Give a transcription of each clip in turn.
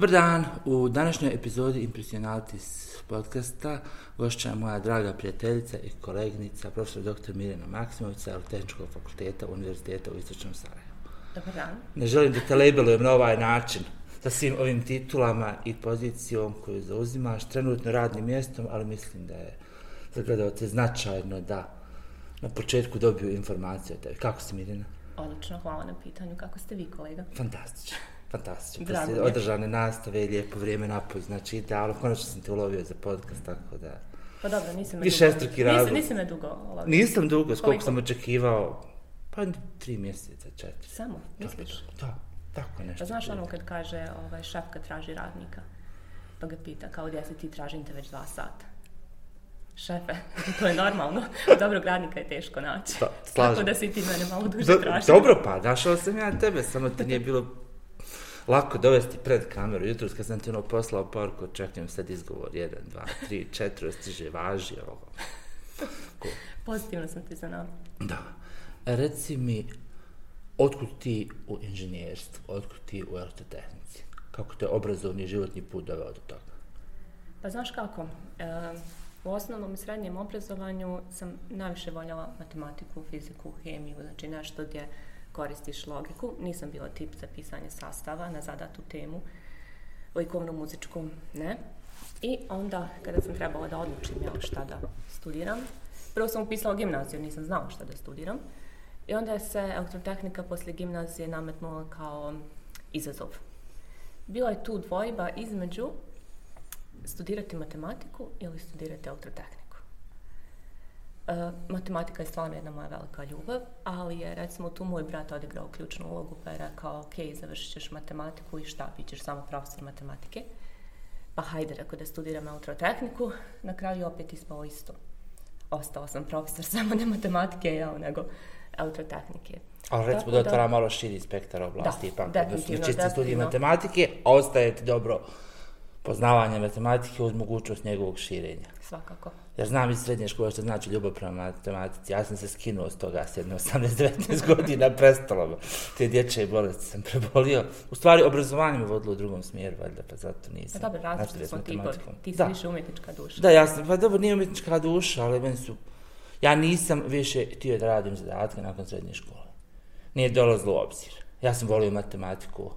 Dobar dan, u današnjoj epizodi Impressionatis podcasta gošća je moja draga prijateljica i kolegnica, profesor dr. Mirjana Maksimović sa Tehničkog fakulteta Univerziteta u Istočnom Sarajevu. Dobar dan. Ne želim da te labelujem na ovaj način sa svim ovim titulama i pozicijom koju zauzimaš, trenutno radnim mjestom, ali mislim da je za gledalce značajno da na početku dobiju informacije o tebi. Kako si Mirjana? Odlično, hvala na pitanju. Kako ste vi, kolega? Fantastično. Fantastično. Je. održane nastave lijepo vrijeme napoj. Znači, idealno. Konačno sam te ulovio za podcast, tako da... Pa dobro, nisi me dugo... Nisi, nisi me dugo olovio. Nisam dugo, koliko Koliko? sam očekivao. Pa tri mjeseca, četiri. Samo, misliš? Da, tako nešto. Pa znaš ono kad kaže ovaj, šef traži radnika, pa ga pita kao gdje si ti tražim te već dva sata. Šefe, to je normalno. Dobrog radnika je teško naći. Pa, slažem. Tako da si ti mene malo duže Do, tražio. dobro pa, našao sam ja tebe, samo ti nije bilo lako dovesti pred kameru. Jutros kad sam ti ono poslao poruku, čekam sad izgovor, jedan, dva, tri, četiri, stiže, važi, ovo. Ko? Pozitivno sam ti zanao. Da. E, Reci mi, otkud ti u inženjerstvu, otkud ti u elektrotehnici? Kako te obrazovni životni put doveo do toga? Pa znaš kako, e, u osnovnom i srednjem obrazovanju sam najviše voljela matematiku, fiziku, hemiju, znači nešto gdje koristiš logiku. Nisam bila tip za pisanje sastava na zadatu temu, likovnu, muzičku, ne. I onda, kada sam trebala da odlučim jel, šta da studiram, prvo sam upisala gimnaziju, nisam znala šta da studiram. I onda je se elektrotehnika poslije gimnazije nametnula kao izazov. Bila je tu dvojba između studirati matematiku ili studirati elektrotehniku. E, matematika je stvarno jedna moja velika ljubav, ali je recimo tu moj brat odigrao ključnu ulogu pa je rekao ok, završit ćeš matematiku i šta, bit ćeš samo profesor matematike. Pa hajde, rekao da studiram elektrotehniku, na kraju opet ispalo isto. Ostala sam profesor samo ne matematike, jel, nego elektrotehnike. Ali recimo Tako da otvara malo širi spektar oblasti, Da, ipak, odnosno definitivno, čisti studij definitivno. matematike, ostaje ti dobro poznavanje matematike uz mogućnost njegovog širenja. Svakako. Jer znam iz srednje škole što znači ljubav prema matematici. Ja sam se skinuo s toga s jedne 18-19 godina prestalo. Te dječje bolesti sam prebolio. U stvari, obrazovanje me vodilo u drugom smjeru, valjda, pa zato Pa nisam. dobro, različiti nastavio s smo matematikom. Ti si Da. više umjetnička duša. Da, ja sam, pa dobro, nije umjetnička duša, ali meni su... Ja nisam više htio da radim zadatke nakon srednje škole. Nije dolazilo u obzir. Ja sam volio matematiku,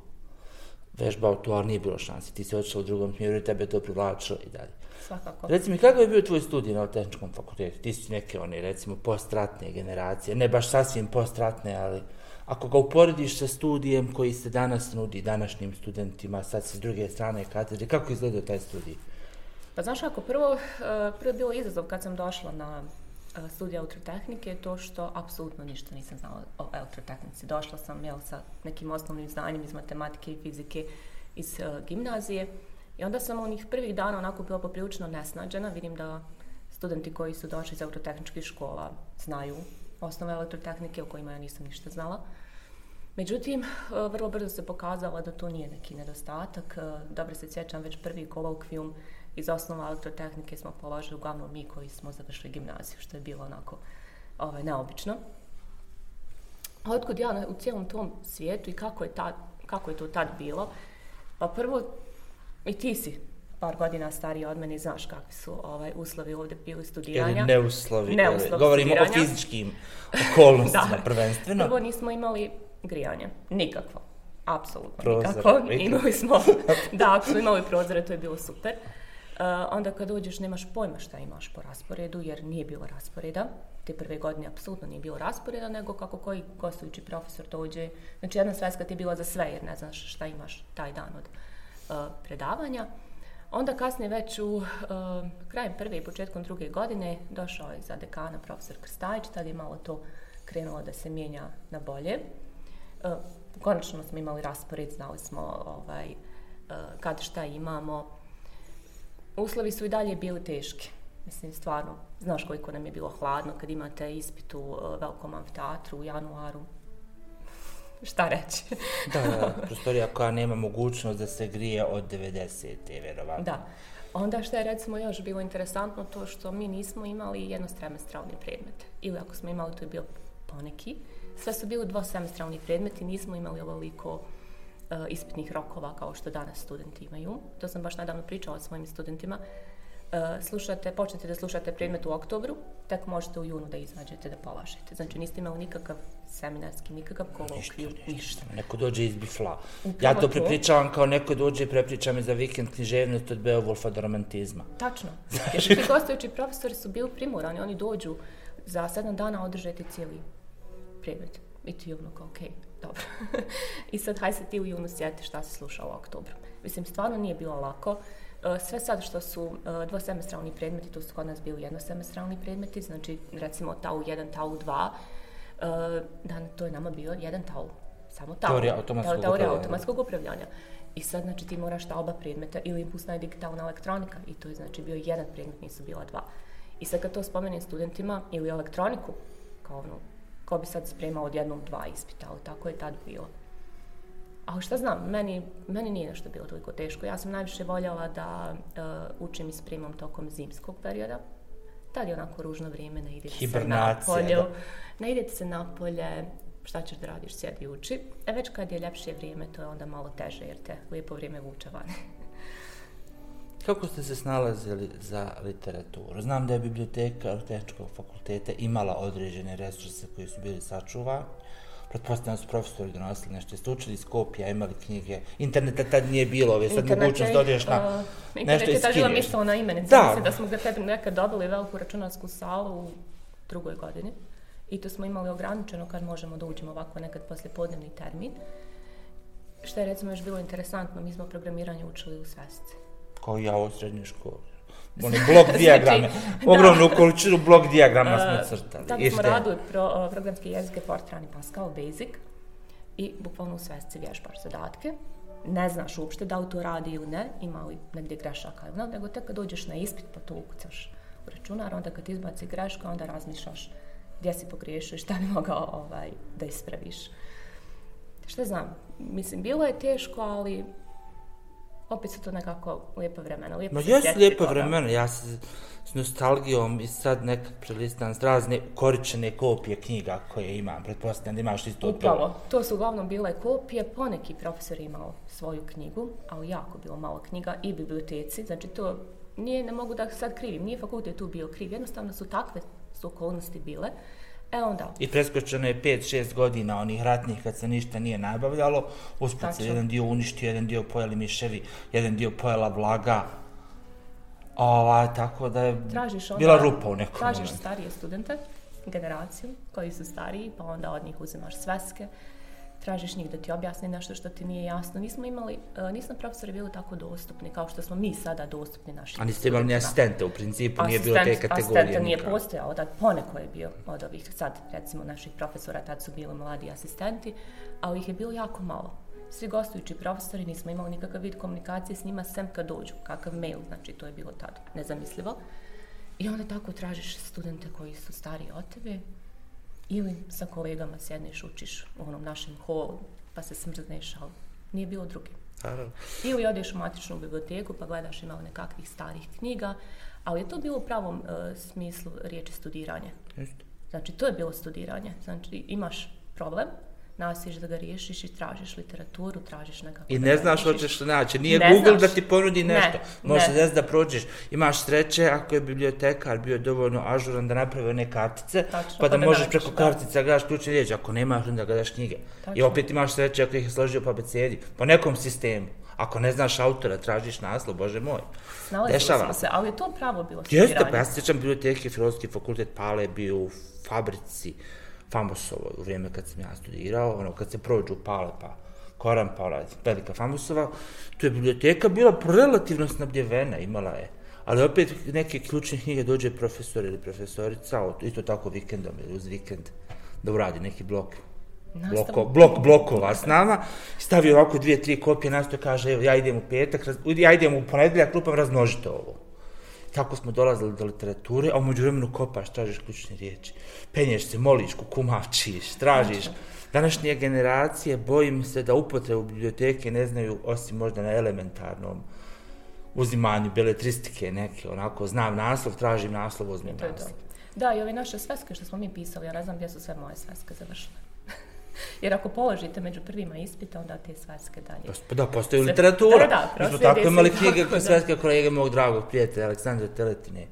vežbao to, ali nije bilo šanse. Ti si otišao u drugom smjeru i tebe to privlačilo i dalje. Svakako. Reci mi, kako je bio tvoj studij na tehničkom fakultetu? Ti si neke, one, recimo, postratne generacije, ne baš sasvim postratne, ali ako ga uporediš sa studijem koji se danas nudi današnjim studentima, sad sa druge strane katedre, kako je izgledao taj studij? Pa znaš kako, prvo, eh, prvo je bilo izazov kad sam došla na Eh, studija elektrotehnike elektrotehnike, to što apsolutno ništa nisam znala o elektrotehnici. Došla sam jel, sa nekim osnovnim znanjem iz matematike i fizike iz uh, gimnazije i onda sam onih prvih dana onako bila poprilično nesnađena. Vidim da studenti koji su došli iz elektrotehničkih škola znaju osnove elektrotehnike o kojima ja nisam ništa znala. Međutim, eh, vrlo brzo se pokazalo da to nije neki nedostatak. Dobro se sjećam, već prvi kolokvijum iz osnova elektrotehnike smo položili uglavnom mi koji smo završili gimnaziju, što je bilo onako ovaj, neobično. A otkud ja u cijelom tom svijetu i kako je, tad, kako je to tad bilo? Pa prvo, i ti si par godina stariji od mene i znaš kakvi su ovaj, uslovi ovdje bili studiranja. Ili neuslovi, Neuslov ili- govorimo o studiranja. fizičkim okolnostima prvenstveno. Prvo nismo imali grijanje. Nikakvo. Apsolutno Prozor, nikakvo. Imali smo, da, ako smo imali prozore, to je bilo super. E, onda kad uđeš nemaš pojma šta imaš po rasporedu, jer nije bilo rasporeda. Te prve godine apsolutno nije bilo rasporeda, nego kako koji gostujući profesor dođe. Znači jedna sveska ti je bila za sve, jer ne znaš šta imaš taj dan od uh, predavanja. Onda kasnije već u uh, krajem prve i početkom druge godine došao je za dekana profesor Krstajić, tad je malo to krenulo da se mijenja na bolje. Uh, konačno smo imali raspored, znali smo ovaj, uh, kad šta imamo. Uslovi su i dalje bili teški. Mislim, stvarno, znaš koliko nam je bilo hladno kad imate ispit u uh, velikom amfiteatru u januaru. šta reći? Da, da, prostorija koja nema mogućnost da se grije od 90. verovatno. Da. Onda što je recimo još bilo interesantno to što mi nismo imali jednosemestralni predmet. Ili ako smo imali, to je bio poneki. Sve su bili dvosemestralni predmeti, nismo imali ovoliko uh, ispitnih rokova kao što danas studenti imaju. To sam baš nedavno pričala s svojim studentima. Uh, slušate, počnete da slušate predmet u oktobru, tek možete u junu da izađete da polažete. Znači niste imali nikakav seminarski, nikakav kolokviju, ništa, ništa. Neko dođe iz bifla. Upravo ja to prepričavam kao neko dođe i prepriča me za vikend književnost od Beowulfa do romantizma. Tačno. Jer ti gostujući profesori su bili primorani, oni dođu za sedam dana održati cijeli predmet. I ti ono kao, okej, okay, dobro. I sad, haj se ti u junu sjeti šta se sluša u oktobru. Mislim, stvarno nije bilo lako. E, sve sad što su e, dvosemestralni predmeti, tu su kod nas bili jednosemestralni predmeti, znači recimo TAU 1, TAU 2, da to je nama bio jedan TAU, samo TAU. Teorija automatskog, teorija automatskog upravljanja. I sad, znači, ti moraš ta oba predmeta ili impulsna i digitalna elektronika. I to je, znači, bio jedan predmet, nisu bila dva. I sad kad to spomenem studentima ili elektroniku, kao ono, ko bi sad spremao od jednog dva ispita, ali tako je tad bilo. Ali šta znam, meni, meni nije nešto bilo toliko teško. Ja sam najviše voljela da uh, učim i spremam tokom zimskog perioda. Tad je onako ružno vrijeme, ne idete se na polju. Ne idete se na polje, šta ćeš da radiš, sjedi uči. E već kad je ljepše vrijeme, to je onda malo teže, jer te lijepo vrijeme vuče van. Kako ste se snalazili za literaturu? Znam da je biblioteka Tehničkog fakulteta imala određene resurse koji su bili sačuvani. Pretpostavljam su profesori donosili nešto. Jeste učili iz kopija, imali knjige. Interneta tad nije bilo, ove sad mogućnost da odješ na uh, nešto Internet je misla na imenicu. Da. Mislim da smo za tebi nekad dobili veliku računarsku salu u drugoj godini. I to smo imali ograničeno kad možemo da uđemo ovako nekad posle podnevni termin. Što je recimo još bilo interesantno, mi smo programiranje učili u svesci kao ja u srednjoj školi. Oni blok dijagrame, znači, ogromnu količinu blok dijagrama smo crtali. Tako smo radili pro, programske jezike Fortran i Pascal Basic i bukvalno u svesci vježbaš zadatke. Ne znaš uopšte da li to radi ili ne, ima li negdje grešaka ili ne, nego tek kad dođeš na ispit pa to ukucaš u računar, onda kad izbaci greška, onda razmišljaš gdje si pogriješio i šta bi mogao ovaj, da ispraviš. Šta znam, mislim, bilo je teško, ali opet su to nekako lijepa vremena. Lijepo Ma jesu lijepa vremena, ja se s nostalgijom i sad nekad prelistam razne koričene kopije knjiga koje imam, pretpostavljam da imaš isto Upravo, to su uglavnom bile kopije, poneki profesor imao svoju knjigu, ali jako bilo malo knjiga i biblioteci, znači to nije, ne mogu da sad krivim, nije fakultet tu bio kriv, jednostavno su takve su okolnosti bile. E onda. I preskočeno je 5-6 godina onih ratnih kad se ništa nije nabavljalo. Usput se jedan dio uništio, jedan dio pojeli miševi, jedan dio pojela vlaga. Ova, tako da je tražiš onda, bila rupa u nekom Tražiš momentu. starije studente, generaciju koji su stariji, pa onda od njih uzimaš sveske tražiš njih da ti objasni nešto što ti nije jasno. Nismo imali, uh, nismo profesori bili tako dostupni kao što smo mi sada dostupni našim A niste imali ni asistente, u principu Asistent, nije bilo te kategorije. Asistenta nije postojao, da poneko je bio od ovih sad, recimo, naših profesora, tad su bili mladi asistenti, ali ih je bilo jako malo. Svi gostujući profesori nismo imali nikakav vid komunikacije s njima sem kad dođu, kakav mail, znači to je bilo tad nezamislivo. I onda tako tražiš studente koji su stariji od tebe, ili sa kolegama sjedneš, učiš u onom našem holu, pa se smrzneš, ali nije bilo drugi. Naravno. Ili odeš u matičnu biblioteku pa gledaš imao nekakvih starih knjiga, ali je to bilo u pravom uh, smislu riječi studiranje. Just. Znači, to je bilo studiranje. Znači, imaš problem, nastojiš da ga riješiš i tražiš literaturu, tražiš nekako... I ne znaš što ćeš naći. Nije ne Google znaš. da ti ponudi nešto. Ne, Može ne. da prođeš. Imaš sreće ako je bibliotekar bio dovoljno ažuran da napravi one kartice, Tačno, pa da, pa da možeš preko da. kartica gledaš ključne riječi. Ako nemaš, onda gledaš knjige. Tačno. I opet imaš sreće ako ih je složio po abecedi. Po nekom sistemu. Ako ne znaš autora, tražiš naslov, bože moj. Dešava se, ali je to pravo bilo studiranje. Jeste, pa ja se sjećam biblioteke, filozofski fakultet Pale bio u fabrici. Famosovo u vrijeme kad sam ja studirao, ono, kad se prođu pale, pa Koran, pa ona, velika Famosova, tu je biblioteka bila relativno snabdjevena, imala je. Ali opet neke ključne knjige dođe profesor ili profesorica, isto tako vikendom ili uz vikend, da uradi neki blok. Bloko, blok blokova s nama, stavi ovako dvije, tri kopije, nastoje kaže, evo, ja idem u petak, ja idem u ponedeljak, lupam, raznožite ovo tako smo dolazili do literature, a umeđu vremenu kopaš, tražiš ključne riječi. Penješ se, moliš, kukumačiš, tražiš. Današnje generacije, bojim se da upotrebu biblioteke ne znaju, osim možda na elementarnom uzimanju beletristike neke, onako, znam naslov, tražim naslov, uzmem naslov. Da, i ove naše sveske što smo mi pisali, ja ne znam gdje su sve moje sveske završile. Jer ako položite među prvima ispita, onda te svetske dalje. Pa da, postoji literatura. Da, da, Mi smo tako imali knjige tako, da. svetske kolege mog dragog prijatelja Aleksandra Teletine,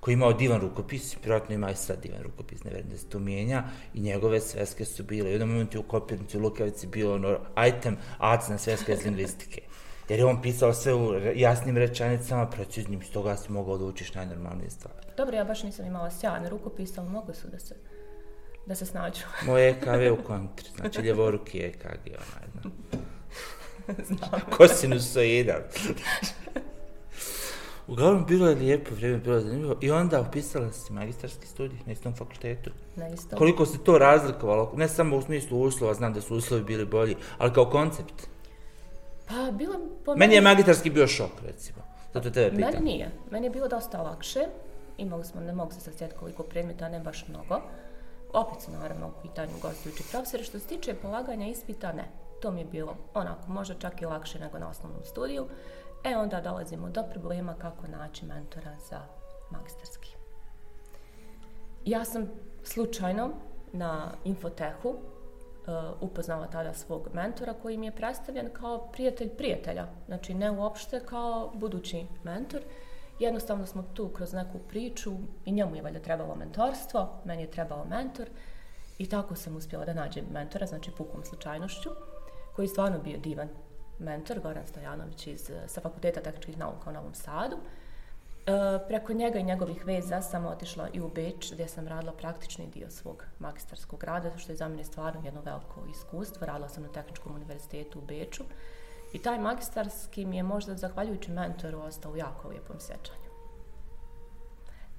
koji je imao divan rukopis, vjerojatno ima i sad divan rukopis, ne verujem da se to mijenja, i njegove sveske su bile. I u jednom momentu u Kopirnici, u Lukavici bio ono item ac na sveske iz lingvistike. Jer je on pisao sve u jasnim rečenicama, preciznim, s toga si mogao da učiš najnormalnije stvari. Dobro, ja baš nisam imala sjajan rukopis, ali mogli su da se, da se snađu. Moj EKV u kontri, znači ljevoruki EKG, onaj, znam. Znam. Kosinusoidan. Uglavnom, bilo je lijepo vrijeme, bilo je zanimljivo. I onda upisala si magistarski studij na istom fakultetu. Na istom. Koliko se to razlikovalo, ne samo u smislu uslova, znam da su uslovi bili bolji, ali kao koncept. Pa, bilo po Meni je magistarski bio šok, recimo. Zato tebe Meni pitam. nije. Meni je bilo dosta lakše. Imali smo, ne mogu se sad sjetiti koliko predmeta, ne baš mnogo. Opet su naravno u pitanju gostujući profesori. Što se tiče polaganja ispita, ne. To mi je bilo onako, možda čak i lakše nego na osnovnom studiju. E onda dolazimo do problema kako naći mentora za magisterski. Ja sam slučajno na Infotehu uh, upoznala tada svog mentora koji mi je predstavljen kao prijatelj prijatelja. Znači ne uopšte kao budući mentor. Jednostavno smo tu kroz neku priču i njemu je valjda trebalo mentorstvo, meni je trebao mentor i tako sam uspjela da nađem mentora, znači pukom slučajnošću, koji je stvarno bio divan mentor, Goran Stojanović iz, eh, sa Fakulteta tehničkih nauka u Novom Sadu. E, preko njega i njegovih veza sam otišla i u Beč gdje sam radila praktični dio svog magistarskog rada, što je za mene stvarno jedno veliko iskustvo. Radila sam na Tehničkom univerzitetu u Beču i taj magistarski mi je možda zahvaljujući mentoru ostao u jako lijepom sjećanju.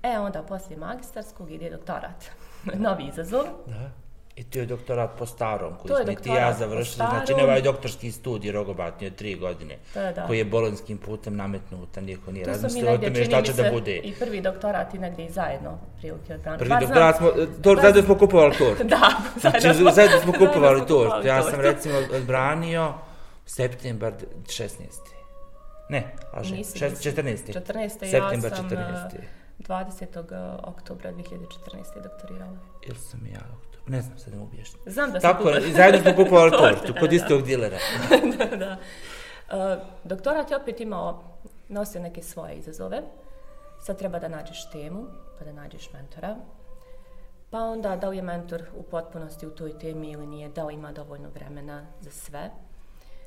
E onda poslije magistarskog ide doktorat. Novi izazov. Da. I to je doktorat po starom, koji smo ti ja završili. Znači, ne ovaj doktorski studij rogobatni od tri godine, Da, da. koji je bolonskim putem nametnut, a niko nije razmislio o tome šta će da bude. i prvi doktorat i negdje i zajedno prilike odbranili. Prvi Bar doktorat smo, to, bar- zajedno smo kupovali tort. Da, Znači, zajedno zajedno smo kupovali zajedno tort. Ja sam recimo odbranio septembar 16. Ne, lažem, Nisi, šest- nisi. 14. 14. ja Septembar sam 14. eh, 20. oktobra 2014. doktorirala. Ili sam ja oktobar? Ne znam, sad ne objašnjati. Znam da sam Tako, i zajedno smo kupovali tortu, kod istog dilera. da, da. Uh, doktorat je opet imao, nosio neke svoje izazove. Sad treba da nađeš temu, pa da nađeš mentora. Pa onda da li je mentor u potpunosti u toj temi ili nije, da li ima dovoljno vremena za sve.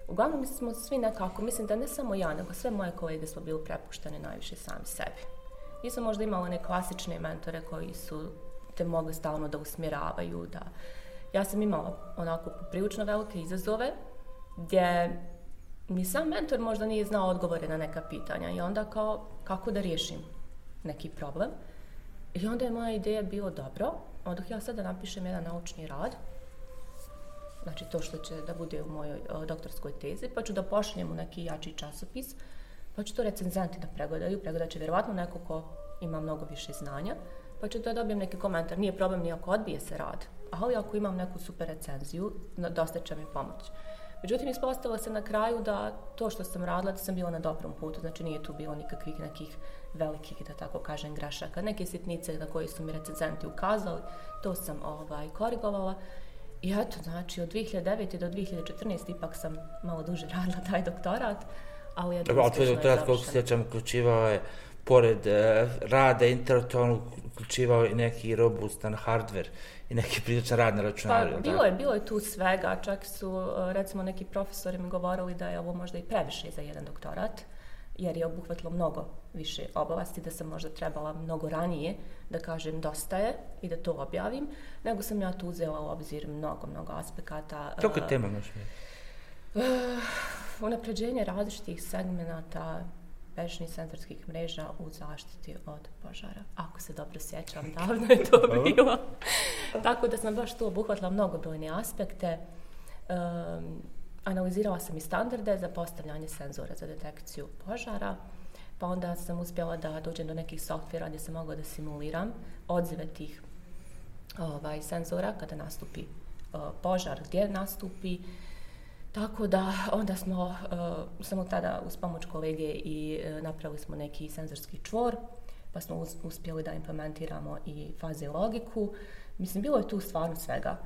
Uglavnom smo svi nekako, mislim da ne samo ja, nego sve moje kolege smo bili prepuštene najviše sami sebi. Nisam možda imala one klasične mentore koji su te mogli stalno da usmjeravaju, da... Ja sam imala onako prilično velike izazove, gdje ni sam mentor možda nije znao odgovore na neka pitanja i onda kao kako da riješim neki problem. I onda je moja ideja bilo dobro, odoh ja sad da napišem jedan naučni rad, znači to što će da bude u mojoj o, doktorskoj tezi, pa ću da pošaljem u neki jači časopis, pa ću to recenzenti da pregledaju, pregledat će vjerovatno neko ko ima mnogo više znanja, pa ću da dobijem neki komentar. Nije problem ni ako odbije se rad, ali ako imam neku super recenziju, dosta će mi pomoći. Međutim, ispostavilo se na kraju da to što sam radila, da sam bila na dobrom putu, znači nije tu bilo nikakvih nekih velikih, da tako kažem, grešaka. Neke sitnice na koje su mi recenzenti ukazali, to sam ovaj, korigovala. I eto, znači, od 2009. do 2014. ipak sam malo duže radila taj doktorat, ali je Dobro, ali tvoj doktorat, koliko se sjećam, uključivao je, pored e, rada intelektualnog, uključivao i neki robustan hardware i neki priličan rad na računaru. Pa, bilo je, bilo je tu svega, čak su e, recimo neki profesori mi govorili da je ovo možda i previše za jedan doktorat, jer je obuhvatilo mnogo više oblasti, da sam možda trebala mnogo ranije da kažem dosta je i da to objavim, nego sam ja tu uzela u obzir mnogo, mnogo aspekata. Je e, tema možeš mi? unapređenje različitih segmenata bežnih senzorskih mreža u zaštiti od požara. Ako se dobro sjećam, davno je to bilo. Tako da sam baš tu obuhvatila mnogobrojne aspekte. Um, analizirala sam i standarde za postavljanje senzora za detekciju požara, pa onda sam uspjela da dođem do nekih softvera gdje sam mogla da simuliram odzive tih ovaj, senzora kada nastupi uh, požar, gdje nastupi, Tako da onda smo uh, samo tada uz pomoć kolege i uh, napravili smo neki senzorski čvor, pa smo uspjeli da implementiramo i faze i logiku. Mislim, bilo je tu stvarno svega.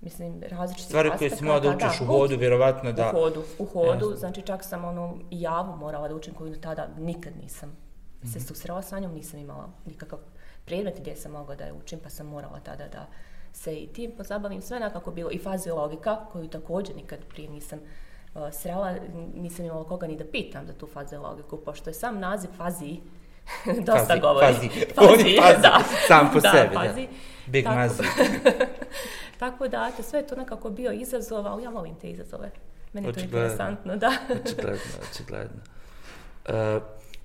Mislim, različiti Stvari koje si morala da učiš u hodu, vjerovatno da... U hodu, u hodu, Jasno. znači čak sam ono javu morala da učim koju do tada nikad nisam se Mhm. susrela sa njom, nisam imala nikakav predmet gdje sam mogla da je učim, pa sam morala tada da se i tim pozabavim. Sve nekako bilo i faziologika, koju također nikad prije nisam uh, srela, nisam imala koga ni da pitam za tu faziologiku, pošto je sam naziv faziji dosta Fazi, govori. fazi. On je fazi, sam po da, sebi, da. fazi. Big Tako- mazi. Tako da, eto, sve je to nekako bio izazov, ali ja volim te izazove. Meni je to interesantno, da. Očigledno, očigledno. E,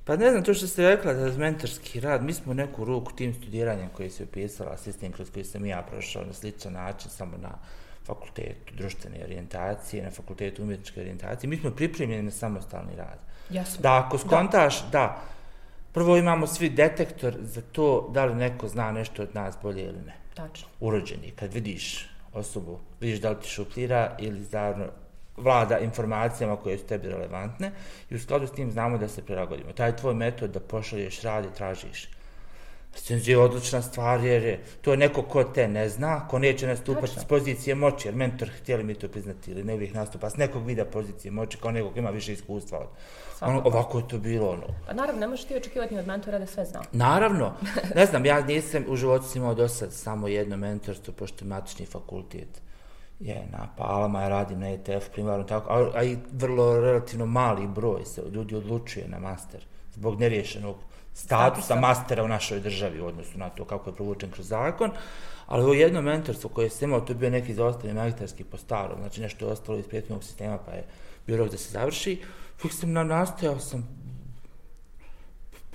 pa ne znam, to što ste rekla da je mentorski rad, mi smo neku ruku tim studiranjem koji se upisala, sistem kroz koji sam ja prošao na sličan način, samo na fakultetu društvene orijentacije, na fakultetu umjetničke orijentacije, mi smo pripremljeni na samostalni rad. Jasno. Da, ako skontaš, da. prvo imamo svi detektor za to da li neko zna nešto od nas bolje ili ne. Tačno. Urođeni, kad vidiš osobu, vidiš da li ti šuplira ili zarno vlada informacijama koje su tebi relevantne i u skladu s tim znamo da se prilagodimo. Taj tvoj metod da pošalješ rad i tražiš. Scenzi je odlična stvar jer je to je neko ko te ne zna, ko neće nastupati Tačno. s pozicije moći, jer mentor, htjeli mi to priznati ili ne uvijek nastupa s nekog vida pozicije moći, kao nekog ko ima više iskustva od. Ono, ovako je to bilo, ono, Pa naravno, ne možeš ti očekivati od mentora da sve zna. Naravno, ne znam, ja nisam u životu imao do sad samo jedno mentorstvo, pošto je matični fakultet je na Palama, ja radim na ETF primarno tako, a, a i vrlo relativno mali broj se ljudi odlučuje na master zbog neriješenog statusa mastera u našoj državi u odnosu na to kako je provučen kroz zakon, ali ovo jedno mentorstvo koje sam imao, to je bio neki zaostali magistarski po starom, znači nešto je ostalo iz prijetnog sistema pa je bio rok da se završi, uvijek sam na, nastojao sam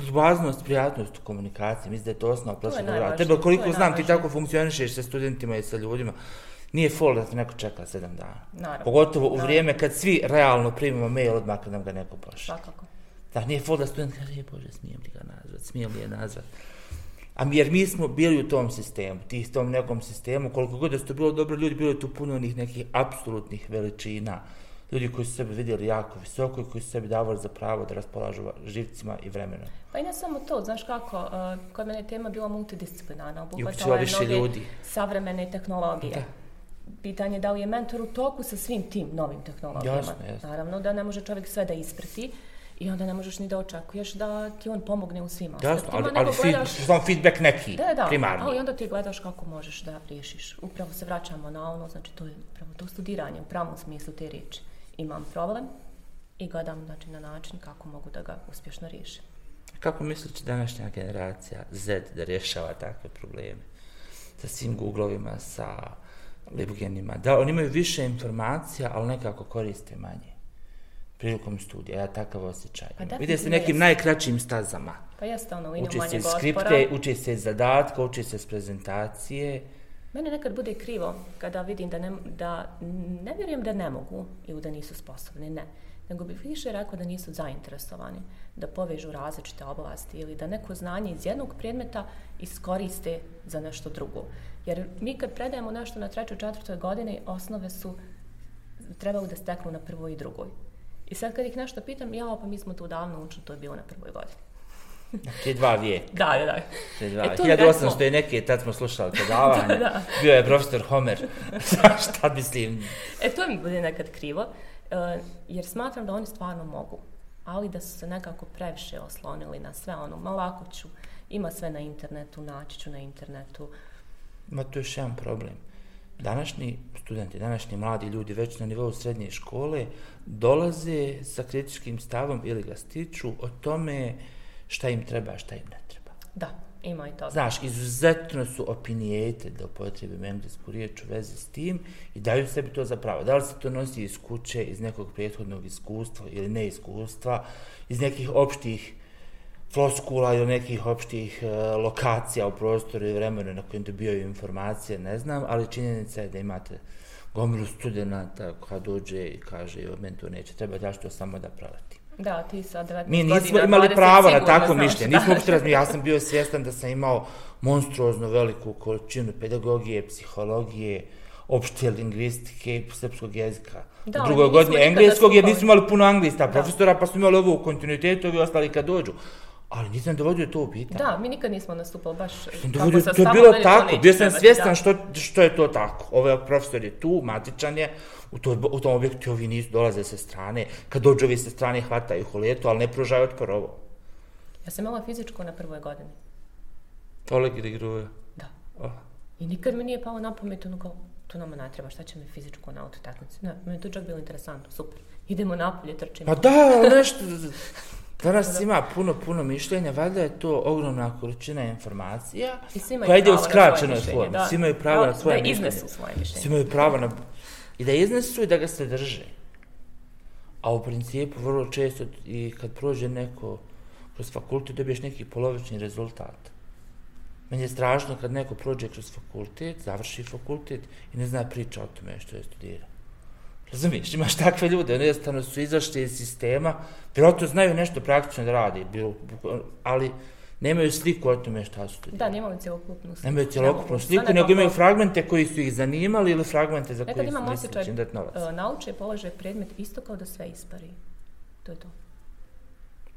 Ljubaznost, prijatnost u komunikaciji, mislim da je to osnova prosvetnog rada. Tebe koliko znam, ti tako funkcionišeš sa studentima i sa ljudima. Nije fol da te neko čeka sedam dana. Naravno. Pogotovo u Naravno. vrijeme kad svi realno primimo mail odmah kad nam ga neko pošle. Svakako. Da, nije fol da student kaže, je Bože, smijem li ga nazvat, smijem li je nazvat. A mi, jer mi smo bili u tom sistemu, tih tom nekom sistemu, koliko god da su to bilo dobro ljudi, bilo je tu puno onih nekih apsolutnih veličina, ljudi koji su sebe vidjeli jako visoko i koji su sebi davali za pravo da raspolažu živcima i vremenom. Pa i ne samo to, znaš kako, uh, kod mene je tema bila multidisciplinarna, uključivala obuhvatala je mnoge ljudi. savremene tehnologije. Da. Pitanje je da li je mentor u toku sa svim tim novim tehnologijama. Jasno, jasno. Naravno da ne može čovjek sve da isprati i onda ne možeš ni da očekuješ da ti on pomogne u svim Jasno, aspektima, ali, ali feed, gledaš... samo feedback neki, Da, da, primarni. ali onda ti gledaš kako možeš da riješiš. Upravo se vraćamo na ono, znači to je upravo to studiranje u pravom smislu te riječi. Imam problem i gledam znači, na način kako mogu da ga uspješno riješim. Kako misliš današnja generacija Z da rješava takve probleme? Sa svim googlovima, sa libgenima. Da, oni imaju više informacija, ali nekako koriste manje. Prilikom studija, ja takav osjećaj. Pa. Vide se nekim jest. najkraćim stazama. Pa jeste ono, liniju Uči se manjeg iz otpora. skripte, uči se iz zadatka, uči se iz prezentacije. Mene nekad bude krivo kada vidim da ne, da ne vjerujem da ne mogu ili da nisu sposobni, ne. Nego bih više rekao da nisu zainteresovani da povežu različite oblasti ili da neko znanje iz jednog predmeta iskoriste za nešto drugo. Jer mi kad predajemo nešto na trećoj, četvrtoj godini, osnove su trebali da steknu na prvoj i drugoj. I sad kad ih nešto pitam, ja, pa mi smo to davno učili, to je bilo na prvoj godini. Prije dva vijeka. Da, da, da. Prije dva. E, to mi 1800 recimo- je neke, tad smo slušali predavanje. Da, da. Bio je profesor Homer. Šta mislim? E, to mi bude nekad krivo, e, jer smatram da oni stvarno mogu, ali da su se nekako previše oslonili na sve ono, ma lako ću, ima sve na internetu, naći ću na internetu. Ma to je još jedan problem. Današnji studenti, današnji mladi ljudi već na nivou srednje škole dolaze sa kritičkim stavom ili ga stiču o tome šta im treba, šta im ne treba. Da, ima i toga. Znaš, izuzetno su opinijated, da upotrebim englesku riječ u vezi s tim i daju sebi to za pravo. Da li se to nosi iz kuće, iz nekog prethodnog iskustva ili neiskustva, iz nekih opštih floskula ili nekih opštih e, lokacija u prostoru i vremenu na kojem dobijaju informacije, ne znam, ali činjenica je da imate gomilu studenta koja dođe i kaže, evo, meni to neće trebati, ja ću to samo da preletim. Da, ti sa 19 Mi godina, nismo imali 20 pravo na znaš, mišljenje. da. Nismo uopšte razmišljali. Ja sam bio svjestan da sam imao monstruozno veliku količinu pedagogije, psihologije, opšte lingvistike, srpskog jezika. Da, u drugoj godini engleskog, jer nismo imali puno anglista profesora, pa smo imali ovo u kontinuitetu, ovi ostali kad dođu. Ali nisam dovodio to u pitanje. Da, mi nikad nismo nastupali baš Sam kako dovodio, sa to je stavom, bilo tako, bio sam svjestan što, što je to tako. Ovaj profesor je tu, matičan je, u, to, u tom objektu ovi nisu dolaze sa strane. Kad dođu ovi sa strane, hvataju ih u letu, ali ne pružaju otpor ovo. Ja sam imala fizičko na prvoj godini. Oleg ili gruje. Da. Oh. I nikad mi nije palo na pamet, ono kao, to nama ne treba, šta će mi fizičko na autotakmici? Ne, meni je to čak bilo interesantno, super. Idemo napolje, trčimo. Pa da, nešto... Danas ima puno, puno mišljenja, valjda je to ogromna količina informacija koja ide u skraćenoj mišljenje, formi. da. Svi imaju pravo na Da, svoje da mišljenje. iznesu svoje mišljenje. Svi imaju pravo na... I da iznesu i da ga se drže. A u principu vrlo često i kad prođe neko kroz fakultet dobiješ neki polovični rezultat. Meni je strašno kad neko prođe kroz fakultet, završi fakultet i ne zna priča o tome što je studirao. Razumiješ, imaš takve ljude, oni jednostavno su izašli iz sistema, vjerojatno znaju nešto praktično da radi, bilo, ali nemaju sliku o tome šta su studirali. Da, nemamo cjelokupnu sliku. Nemaju Ne cjelokupnu sliku, nego nekako, imaju fragmente koji su ih zanimali ili fragmente za Nekad koje su imam mislili osjećaj, će im dati novac. uh, nauče, polože predmet isto kao da sve ispari. To je to.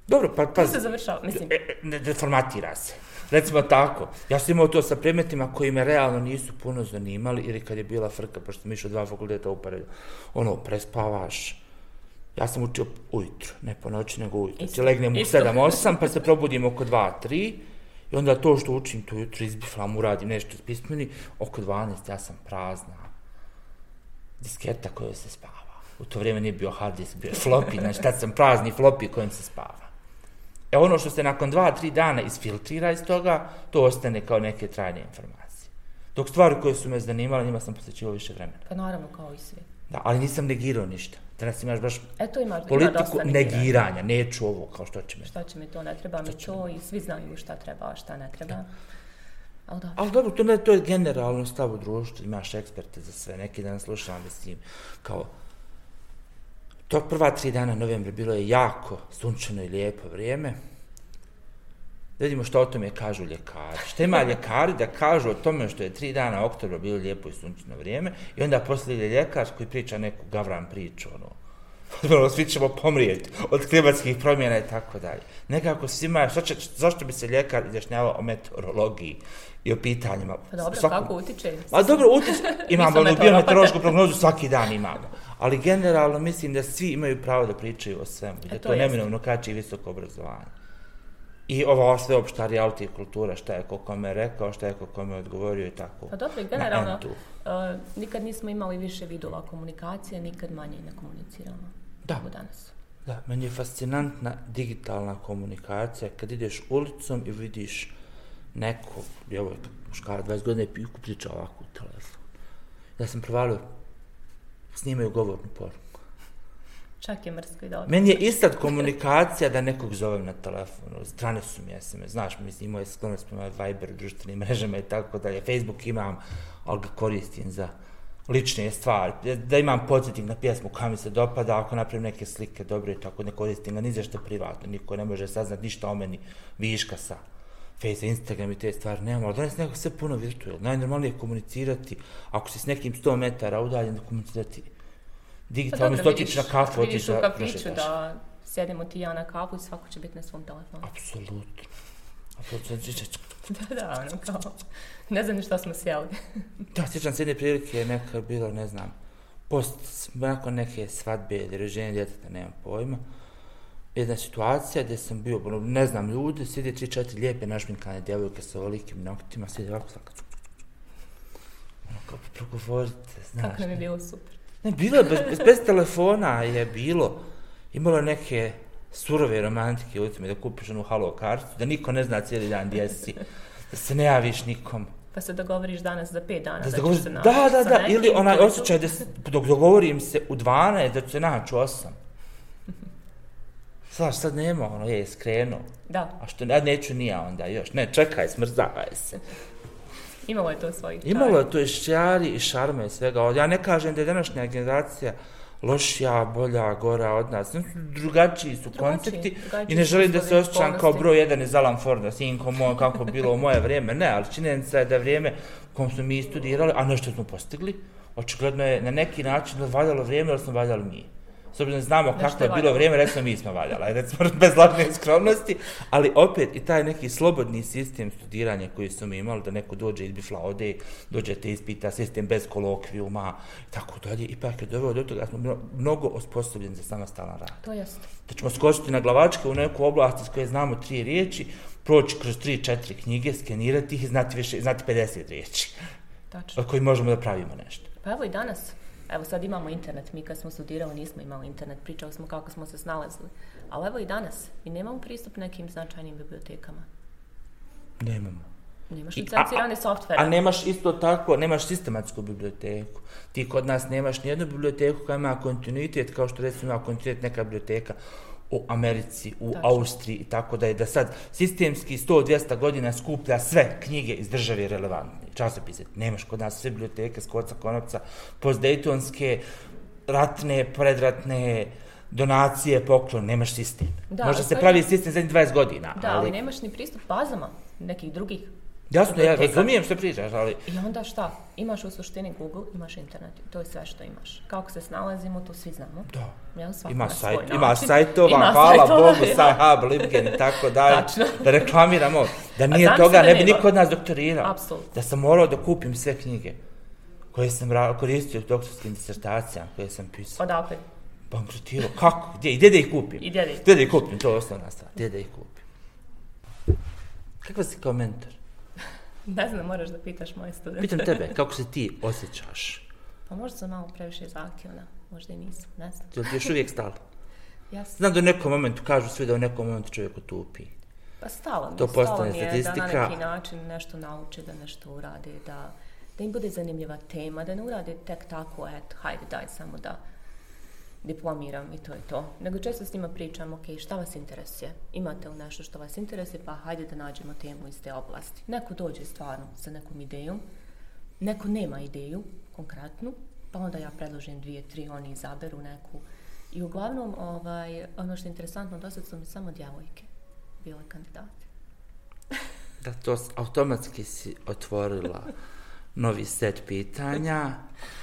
Dobro, pa, pa se završava, mislim, e, e, ne deformatira se. Recimo tako. Ja sam imao to sa predmetima koji me realno nisu puno zanimali, ili kad je bila frka, pošto sam išao dva fakulteta uporedo. Ono, prespavaš. Ja sam učio ujutru, ne po noći, nego ujutru. Isto, legnem u isto. 7-8, pa se probudim oko 2-3, i onda to što učim to jutro izbiflam, uradim nešto pismeni, oko 12 ja sam prazna. Disketa koja se spava. U to vrijeme nije bio hard disk, bio floppy, znači tad sam prazni floppy kojim se spava. E ono što se nakon dva, tri dana isfiltrira iz toga, to ostane kao neke trajne informacije. Dok stvari koje su me zanimale, njima sam posvećivao više vremena. pa naravno kao i svi. Da, ali nisam negirao ništa. Danas imaš baš Eto imaš, ima politiku dosta negiranja. neću ovo kao što će me. Šta će mi to, ne treba mi to i svi znaju šta treba, a šta ne treba. Ali da, Ali dobro, to, ne, to je generalno stav u društvu, imaš eksperte za sve. Neki dan slušam, mislim, kao, to prva tri dana novembra bilo je jako sunčano i lijepo vrijeme. Da vidimo što o tome kažu ljekari. Šta ima ljekari da kažu o tome što je tri dana oktobra bilo lijepo i sunčano vrijeme i onda poslije ljekar koji priča neku gavran priču, ono, ono, svi ćemo pomrijeti od klimatskih promjena i tako dalje. Nekako svima, što će, zašto bi se ljekar izjašnjavao o meteorologiji i o pitanjima? pa dobro, Svakom- kako utiče? A dobro, utič, imamo meteorologa. biometeorološku prognozu, svaki dan imamo. Ali generalno mislim da svi imaju pravo da pričaju o svemu. i Da E, to to jeste. neminovno kači i visoko obrazovanje. I ova sveopšta reality kultura, šta je ko kome rekao, šta je ko kome odgovorio i tako. Pa dobro, generalno, uh, nikad nismo imali više vidova komunikacije, nikad manje ne komuniciramo. Da. Danas. Da, meni je fascinantna digitalna komunikacija kad ideš ulicom i vidiš nekog, djevojka, muškara, 20 godina i priča ovako u telefon. Ja sam provalio, snimaju govornu poruku. Čak je mrsko i dobro. Meni je istad komunikacija da nekog zovem na telefonu, strane su mi SMS, znaš, mislim, imao je sklonost prema Viber, društvenim mrežama i tako dalje, Facebook imam, ali ga koristim za lične stvari, da imam podsjetnik na pjesmu koja mi se dopada, ako napravim neke slike dobre i tako, ne koristim ga ni za što privatno, niko ne može saznat ništa o meni viška sa Face, Instagram i te stvari nemamo, ali danas nekako sve puno virtualno. Najnormalnije je komunicirati, ako si s nekim 100 metara udaljen, da komunicirati Pa digitalno, dobro, isto otići na kafu, vidiš otići u da kafiću prošetaš. da sjedimo ti ja na kafu i svako će biti na svom telefonu. Apsolutno. Apsolutno. Da, da, ono kao, ne znam ni šta smo sjeli. Da, sjećam se jedne prilike je neka bilo, ne znam, post, nakon neke svadbe ili rođenja djeteta, nemam pojma, jedna situacija gdje sam bio, ono, ne znam, ljudi, sjede tri, četiri lijepe našminkane djevojke sa ovolikim noktima, sjede ovako svaka, ono, kao, progovorite, znaš. Kako nam je bilo super. Ne, bilo je, bez, bez, bez telefona je bilo, imalo neke surove romantike u tome, da kupiš onu halo kartu, da niko ne zna cijeli dan gdje si, da se ne javiš nikom. Pa se dogovoriš danas za pet dana Da, da, dogovoriš, se da, naći da, da, nekim, ili onaj osjećaj da se, dok dogovorim se u 12, da ću se naći u 8. Znaš, sad nema ono, je, skrenuo. Da, A što, ja neću ni ja onda još. Ne, čekaj, smrzavaj se. imalo je to svojih Imalo je to i šćari i šarme i svega. Ja ne kažem da je današnja generacija lošija, bolja, gora od nas. Drugačiji su koncepti drugačiji i ne želim da se osjećam kao broj jedan iz Alan Forda, sinko moj, kako bilo u moje vrijeme. Ne, ali činjenica je da vrijeme u kom smo mi studirali, a nešto smo postigli, očigledno je na neki način valjalo vrijeme, ali smo valjali mi. S obzirom znamo Nešto kako je bilo vrijeme, recimo mi smo valjali, ajde, recimo bez lažne skromnosti, ali opet i taj neki slobodni sistem studiranja koji smo mi imali, da neko dođe iz bifla ode, dođe te ispita, sistem bez kolokvijuma, tako dalje, ipak je doveo do toga da smo mno- mnogo osposobljeni za samostalan rad. To jest. Da ćemo skočiti na glavačke u neku oblast iz koje znamo tri riječi, proći kroz tri, četiri knjige, skenirati ih i znati, više, znati 50 riječi, Tačno. od kojih možemo da pravimo nešto. Pa evo i danas. Evo sad imamo internet, mi kad smo studirali nismo imali internet, pričali smo kako smo se snalazili. Ali evo i danas, mi nemamo pristup nekim značajnim bibliotekama. Nemamo. Nemaš licencirane softvere. A nemaš isto tako, nemaš sistematsku biblioteku. Ti kod nas nemaš nijednu biblioteku koja ima kontinuitet, kao što recimo ima kontinuitet neka biblioteka u Americi, u Tačno. Austriji i tako da je da sad sistemski 100-200 godina skuplja sve knjige iz države relevantne, časopise. Nemaš kod nas sve biblioteke s koca konopca, postdejtonske, ratne, predratne, donacije, poklon, nemaš sistem. Da, Možda se pravi sistem zadnjih 20 godina, Da, ali ali... nemaš ni pristup bazama nekih drugih. Jasno, ja razumijem što pričaš, ali I onda šta? Imaš u suštini Google, imaš internet. To je sve što imaš. Kako se snalazimo, to svi znamo. da. Jel, svako Ima, sajt, ima sajtova, Ima hvala sajtova, Bogu, ja. Sahab, Libgen i tako dalje, Tačno. da reklamiramo. Da nije toga, ne bi niko od nas doktorirao. Apsolutno. Da sam morao da kupim sve knjige koje sam koristio u doktorskim disertacijama koje sam pisao. Odakle? Bankrotirao. Kako? Gdje? I gdje da ih kupim? I gdje da ih Gdje da ih kupim? To je osnovna stvar. Gdje da ih kupim? Kakva si kao mentor? Ne znam, moraš da pitaš moje studente. Pitam tebe, kako se ti osjećaš? Pa možda sam malo previše zahtjevna, možda i nisam, ne znam. Jel ti još uvijek stalo? Jasno. Znam da u nekom momentu, kažu svi da u nekom momentu čovjek otupi. Pa stalo mi, To stalo postane mi je da statistika. na neki način nešto nauče, da nešto urade, da, da im bude zanimljiva tema, da ne urade tek tako, eto, hajde daj samo da diplomiram i to je to. Nego često s njima pričam, ok, šta vas interesuje? Imate li nešto što vas interesuje, pa hajde da nađemo temu iz te oblasti. Neko dođe stvarno sa nekom idejom, neko nema ideju konkretnu, pa onda ja predložim dvije, tri, oni izaberu neku. I uglavnom, ovaj, ono što je interesantno, do sad su mi samo djevojke bile kandidate. Da, to automatski si otvorila novi set pitanja.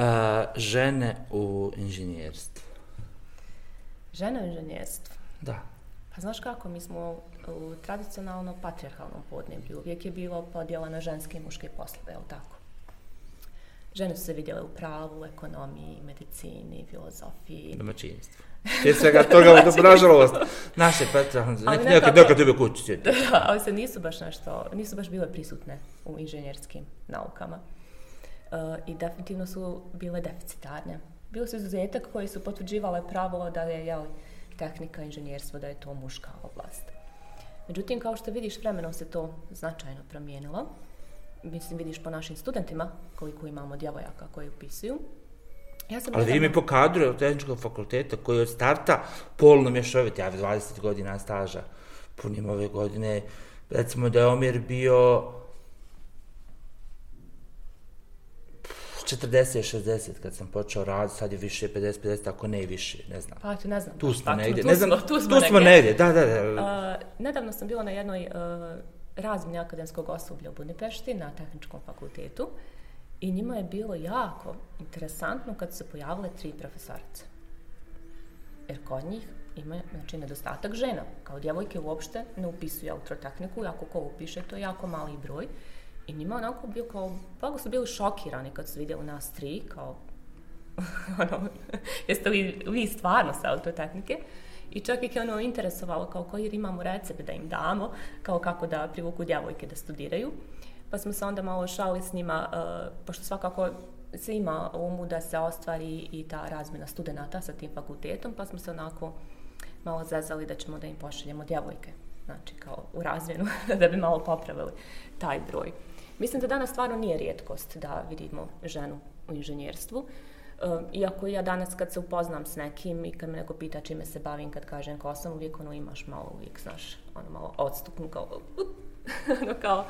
Uh, žene u inženjerstvu. Žene u inženjerstvu. Da. Pa znaš kako, mi smo u tradicionalno patrijarhalnom podneblju. Uvijek je bilo podjela na ženske i muške poslove, jel tako? Žene su se vidjele u pravu, ekonomiji, medicini, filozofiji. Domaćinstvo. Prije svega toga, da nažalost, naše Petra, Ali neki nekako- nekad nekad tebe kući sjedi. Da, ali se nisu baš nešto, nisu baš bile prisutne u inženjerskim naukama. E, I definitivno su bile deficitarne. Bili su izuzetak koji su potvrđivale pravilo da je jel, tehnika, inženjerstvo, da je to muška oblast. Međutim, kao što vidiš, vremenom se to značajno promijenilo. Mislim, vidiš po našim studentima koliko imamo djevojaka koji upisuju. Ja sam Ali vidim i po kadru od tehničkog fakulteta koji od starta polno mješovit, ja 20 godina staža punim ove godine, recimo da je omjer bio 40-60 kad sam počeo raditi, sad je više 50-50, ako ne i više, ne znam. Pa, ne znam. Tu smo tačno, negdje, tu ne znam, smo, tu smo, tu smo negdje. negdje, da, da, da. Uh, nedavno sam bila na jednoj uh, razmjeni akademskog osoblja u Budimpešti na tehničkom fakultetu i njima je bilo jako interesantno kad su se pojavile tri profesorice. Jer kod njih ima znači, nedostatak žena. Kao djevojke uopšte ne upisuju elektrotehniku, ako ko upiše, to je jako mali broj. I njima onako bio kao, blago su bili šokirani kad su vidjeli nas tri, kao, ono, jeste li vi stvarno sa elektrotehnike? I čak ih je ono interesovalo kao koji jer imamo recept da im damo, kao kako da privuku djevojke da studiraju. Pa smo se onda malo šali s njima, uh, pošto svakako se ima umu da se ostvari i ta razmjena studenta sa tim fakultetom, pa smo se onako malo zezali da ćemo da im pošaljemo djevojke, znači kao u razmjenu, da bi malo popravili taj broj. Mislim da danas stvarno nije rijetkost da vidimo ženu u inženjerstvu. E, iako ja danas kad se upoznam s nekim i kad me neko pita čime se bavim, kad kažem ko sam, uvijek ono imaš malo, uvijek znaš, ono malo odstupnu kao, ono kao,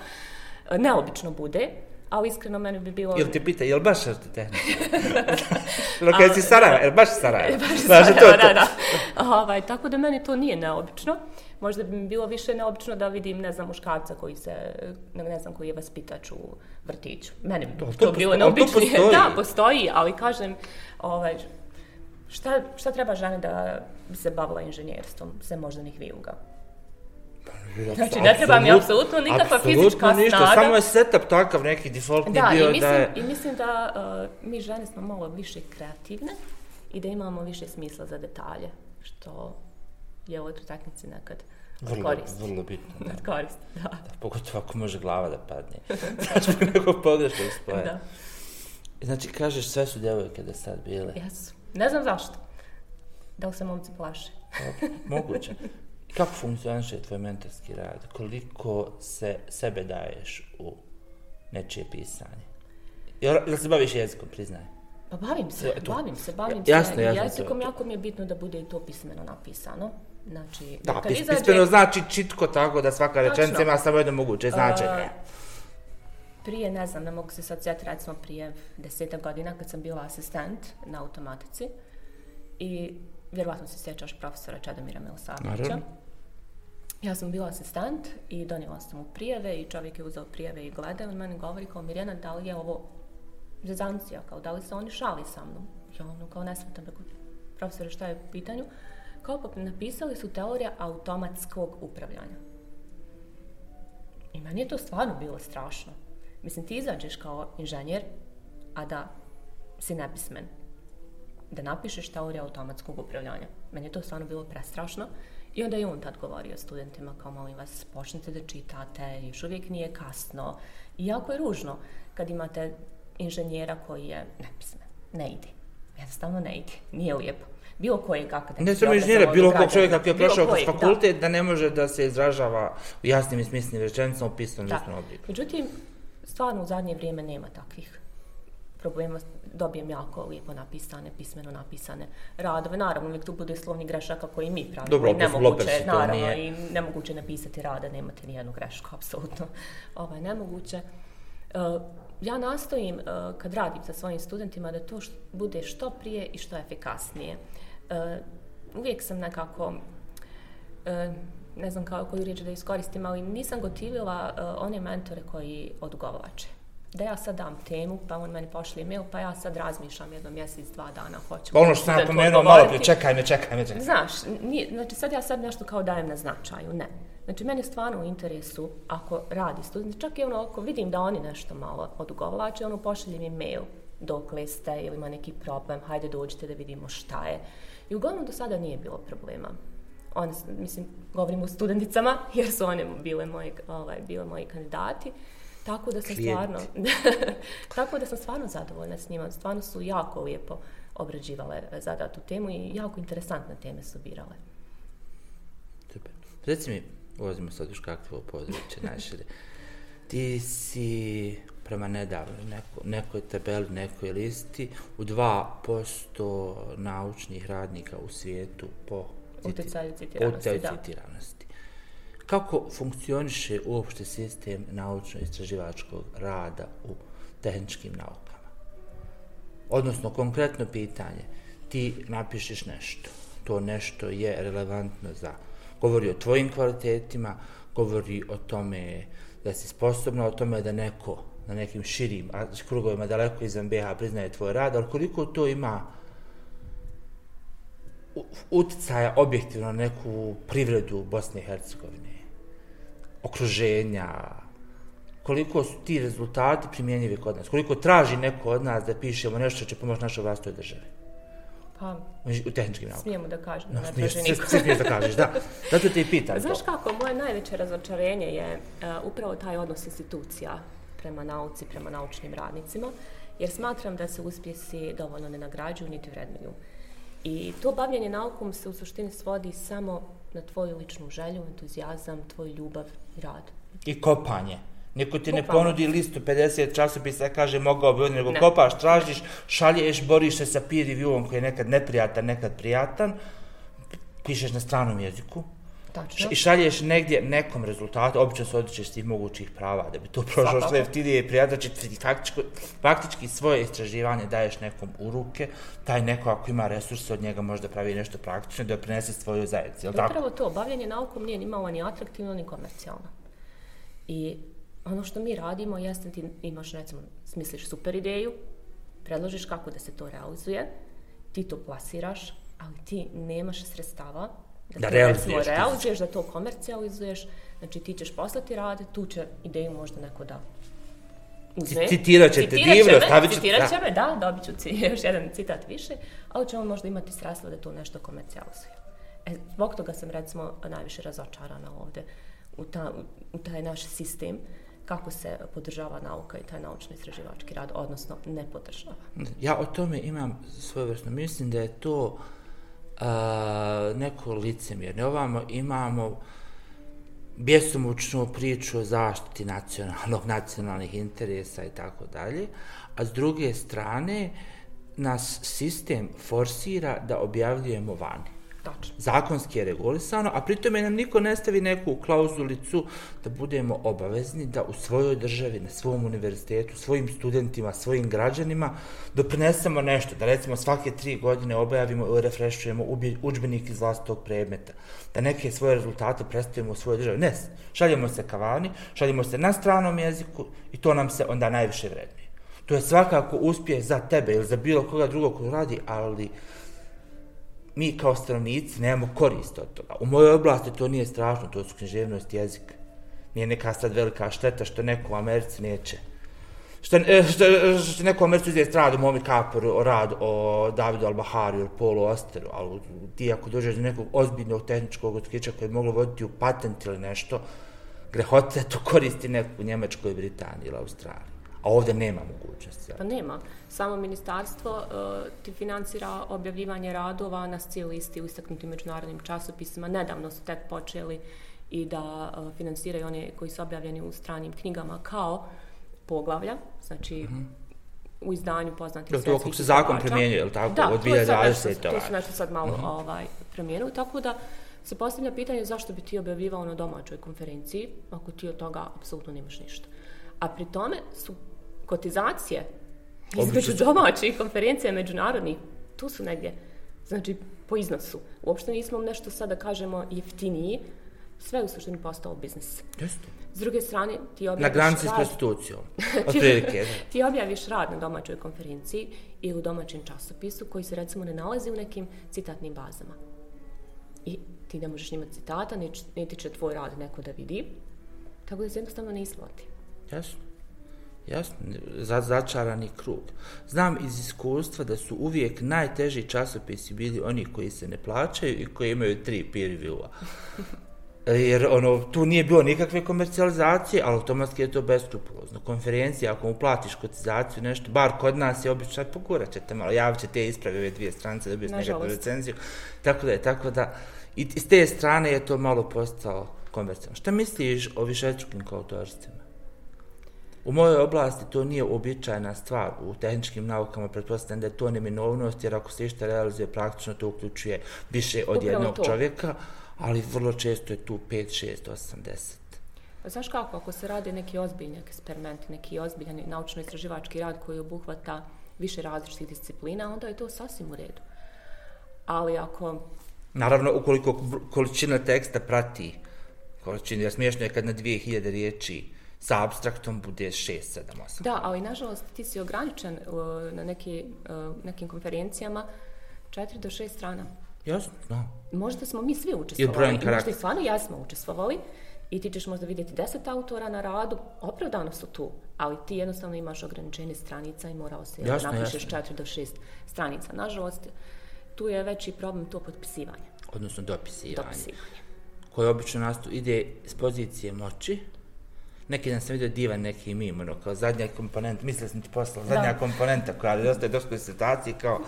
e, neobično bude, ali iskreno meni bi bilo... Jel te pita, jel baš tehnika? Jel kada si Sarajeva, jel baš Sarajeva? Baš Sarajeva, to je to. da, da. Ovaj, tako da meni to nije neobično. Možda bi mi bilo više neobično da vidim, ne znam, muškarca koji se, ne, znam, koji je vaspitač u vrtiću. Meni bi To- to, to bilo to neobičnije. postoji. Da, postoji, ali kažem, ovaj, Šta, šta treba žene da bi se bavila inženjerstvom, sve moždanih vijuga? Znači, ne treba mi apsolutno nikakva fizička ništa, snaga. samo je setup takav neki defaultni Da, bio i mislim, da je... i mislim da uh, mi žene smo malo više kreativne i da imamo više smisla za detalje, što je u elektrotehnici nekad Vrlo, koristi. vrlo bitno, da. Koristi, da. da. Pogotovo ako može glava da padne. Znači, neko pogrešno ispoje. da. Znači, kažeš, sve su djevojke da sad bile. Jesu. Ne znam zašto. Da li se momci plaše? Moguće. Kako funkcioniše tvoj mentorski rad? Koliko se sebe daješ u nečije pisanje? Jel, jel se baviš jezikom, priznaj? Pa bavim se, to- bavim se, bavim Jasno, se jasno, jezikom. to- Jako mi je bitno da bude i to pismeno napisano. Znači, Da, kad pis, izađe- pismeno znači čitko tako da svaka rečenica ima samo jedno moguće značenje. A, prije, ne znam, ne mogu se sad sjetiti, recimo prije deseta godina kad sam bila asistent na automatici i vjerovatno se sjećaš profesora Čedomira Milosavljevića. Naravno. Ja sam bila asistent i donijela sam mu prijeve i čovjek je uzeo prijeve i gleda i on meni govori kao Mirjana, da li je ovo zezancija, kao da li se oni šali sa mnom? Ja ono kao ne shvatam, rekao, profesore šta je u pitanju? Kao pa napisali su teorija automatskog upravljanja. I meni je to stvarno bilo strašno. Mislim, ti izađeš kao inženjer, a da si nepismen. Da napišeš teoriju automatskog upravljanja. Meni je to stvarno bilo prestrašno. I onda je on tad govorio studentima kao molim vas počnite da čitate, još uvijek nije kasno. I jako je ružno kad imate inženjera koji je nepismen. Ne ide. Jednostavno ne ide. Nije lijepo. Bilo kojeg akademskog Ne samo inženjera, bilo kog čovjeka koji je prošao kroz fakultet da. ne može da se izražava u jasnim i smislim rečenicama u pisanom Da. obliku. Međutim, stvarno u zadnje vrijeme nema takvih problema. Dobijem jako lijepo napisane, pismeno napisane radove. Naravno, uvijek tu bude slovni grešaka koji mi pravimo. Dobro, opet nemoguće, lopers to naravno, nije. i nemoguće napisati rada, nemate ni jednu grešku, apsolutno. Ovo je nemoguće. Uh, ja nastojim, uh, kad radim sa svojim studentima, da to bude što prije i što efikasnije. Uh, uvijek sam nekako e, ne znam kao koju riječ da iskoristim, ali nisam gotivila e, one mentore koji odgovlače. Da ja sad dam temu, pa on meni pošli mail, pa ja sad razmišljam jedno mjesec, dva dana, hoću. Pa ono što sam studentu napomenuo malo prije, čekaj me, čekaj me, čekaj. Znaš, nije, znači sad ja sad nešto kao dajem na značaju, ne. Znači meni je stvarno u interesu ako radi student, čak i ono ako vidim da oni nešto malo odugovlače, ono pošalje mi mail dok ste ili ima neki problem, hajde dođite da vidimo šta je. I uglavnom do sada nije bilo problema. One, mislim, govorim o studenticama, jer su one bile moji, ovaj, bile moji kandidati. Tako da sam Klijenti. stvarno, tako da sam stvarno zadovoljna s njima. Stvarno su jako lijepo obrađivale zadatu temu i jako interesantne teme su birale. Super. Reci mi, ulazimo sad u škaktivo područje najšire. Ti si prema nedavno neko, nekoj tabeli, nekoj listi u 2% naučnih radnika u svijetu po Utjecaju citiranosti, utjecaju citiranosti. Kako funkcioniše uopšte sistem naučno-istraživačkog rada u tehničkim naukama? Odnosno, konkretno pitanje, ti napišeš nešto, to nešto je relevantno za, govori o tvojim kvalitetima, govori o tome da si sposobna, o tome da neko na nekim širim krugovima daleko izvan BH priznaje tvoj rad, ali koliko to ima uticaja objektivno na neku privredu Bosne i Hercegovine, okruženja, koliko su ti rezultati primjenjivi kod nas, koliko traži neko od nas da pišemo nešto što će pomoći našoj vlastoj državi, Pa, u tehničkim naukama. smijemo da kažemo, No, smiješ, niko. sve smiješ da kažeš, da. Zato te i pitam Znaš to. kako, moje najveće razočarenje je uh, upravo taj odnos institucija prema nauci, prema naučnim radnicima, jer smatram da se uspjesi dovoljno ne nagrađuju niti vrednuju. I to bavljanje naukom se u suštini svodi samo na tvoju ličnu želju, entuzijazam, tvoju ljubav i rad. I kopanje. Niko ti ne ponudi listu 50 časopisa kaže mogao bi ovdje, nego Ne. kopaš, tražiš, šalješ, boriš se sa peer reviewom koji je nekad neprijatan, nekad prijatan, pišeš na stranom jeziku, Tačno. i šalješ negdje nekom rezultatu, obično se odričeš svih mogućih prava da bi to prošlo što jeftinije i znači ti faktički, faktički svoje istraživanje daješ nekom u ruke, taj neko ako ima resurse od njega možda pravi nešto praktično da prinese svoju zajednicu, jel tako? Upravo to, bavljanje naukom nije ni malo ni atraktivno ni komercijalno. I ono što mi radimo jeste ti imaš recimo, smisliš super ideju, predložiš kako da se to realizuje ti to plasiraš, ali ti nemaš sredstava da, Da to realizuješ realizuješ, da to komercijalizuješ, znači ti ćeš poslati rade, tu će ideju možda neko da uzme. Citirat će te Citirat divno, me, stavit će- Citirat će me, da, dobit ću još jedan citat više, ali će on možda imati sredstva da to nešto komercijalizuje. E, zbog toga sam recimo najviše razočarana ovde u, ta, u taj naš sistem kako se podržava nauka i taj naučno-istraživački rad, odnosno ne podržava. Ja o tome imam svojevrsno, mislim da je to a, neko licemjerno. Ovamo imamo bjesomučnu priču o zaštiti nacionalnog, nacionalnih interesa i tako dalje, a s druge strane nas sistem forsira da objavljujemo vani. Tačno. zakonski je regulisano, a pritome nam niko ne stavi neku klauzulicu da budemo obavezni da u svojoj državi, na svom univerzitetu, svojim studentima, svojim građanima doprinesemo nešto, da recimo svake tri godine objavimo i refreshujemo udžbenik iz vlastitog predmeta, da neke svoje rezultate predstavimo u svojoj državi. Ne, šaljemo se kavani, šaljemo se na stranom jeziku i to nam se onda najviše vrednuje. To je svakako uspjeh za tebe ili za bilo koga drugog koji radi, ali mi kao stanovnici nemamo korist od toga. U mojoj oblasti to nije strašno, to su književnost jezik. Nije neka sad velika šteta što neko u Americi neće. Što, e, što, što neko u Americi uzeti rad o Momi Kaporu, o rad o Davidu Albahariju ili Polu Osteru, ali ti ako dođeš do nekog ozbiljnog tehničkog otkrića koje je moglo voditi u patent ili nešto, grehote to koristi neko u Njemačkoj, Britaniji ili Australiji. A ovdje nema mogućnosti. Pa nema. Samo ministarstvo uh, ti financira objavljivanje radova na sci listi u istaknutim međunarodnim časopisima. Nedavno su tek počeli i da uh, financiraju one koji su objavljeni u stranim knjigama kao poglavlja, znači u izdanju poznatih to svjetskih kako se zakon izdavača. primjenjuje, jel tako, Da, od to je sad 2020. nešto, to ovaj. su nešto sad malo ovaj, promijenili, tako da se postavlja pitanje zašto bi ti objavljivao na domaćoj konferenciji ako ti od toga apsolutno nemaš ništa. A pri tome su kotizacije između domaćih konferencija i međunarodnih, tu su negdje, znači po iznosu. Uopšte nismo nešto sada kažemo jeftiniji, sve u suštini postao biznis. Jeste. S druge strane, ti Na objaviš granici s prostitucijom. Otprilike. ti objaviš rad na domaćoj konferenciji ili u domaćem časopisu koji se recimo ne nalazi u nekim citatnim bazama. I ti ne možeš imati citata, niti, niti će tvoj rad neko da vidi, tako da se jednostavno ne isplati. Jasno. Jasno, za, začarani krug. Znam iz iskustva da su uvijek najteži časopisi bili oni koji se ne plaćaju i koji imaju tri peer reviewa. Jer ono, tu nije bilo nikakve komercijalizacije, ali automatski je to beskrupulozno. Konferencija, ako mu platiš kotizaciju, nešto, bar kod nas je obično, pogurat ćete malo, javit ćete ispravi ove dvije stranice, dobiješ nekakvu recenziju. Tako da je, tako da, i s te strane je to malo postalo komercijalno. Šta misliš o višestrukim koautorstvima? U mojoj oblasti to nije uobičajena stvar. U tehničkim naukama pretpostavljam da je to neminovnost, jer ako se išta realizuje, praktično to uključuje više od Upravo jednog to. čovjeka, ali vrlo često je tu 5, 6, 8, 10. Pa znaš kako, ako se radi neki ozbiljni eksperiment, neki ozbiljan naučno-istraživački rad koji obuhvata više različitih disciplina, onda je to sasvim u redu. Ali ako Naravno, ukoliko količina teksta prati količinu, jer smiješno je kad na 2000 riječi sa abstraktom bude 6, 7, 8. Da, ali nažalost ti si ograničen uh, na neki, uh, nekim konferencijama 4 do 6 strana. Jasno, znam. Možda smo mi svi učestvovali, i možda i stvarno jesmo učestvovali i ti ćeš možda vidjeti 10 autora na radu, opravdano su tu, ali ti jednostavno imaš ograničenje stranica i morao se Jasno, napišeš jasno. 4 do 6 stranica. Nažalost, tu je veći problem to potpisivanje, Odnosno dopisivanje. dopisivanje. koje obično nastu ide s pozicije moći. Neki dan sam vidio divan neki mim, ono, kao zadnja komponenta, mislio sam ti poslao, zadnja Da. komponenta koja nedostaje doskoj situaciji kao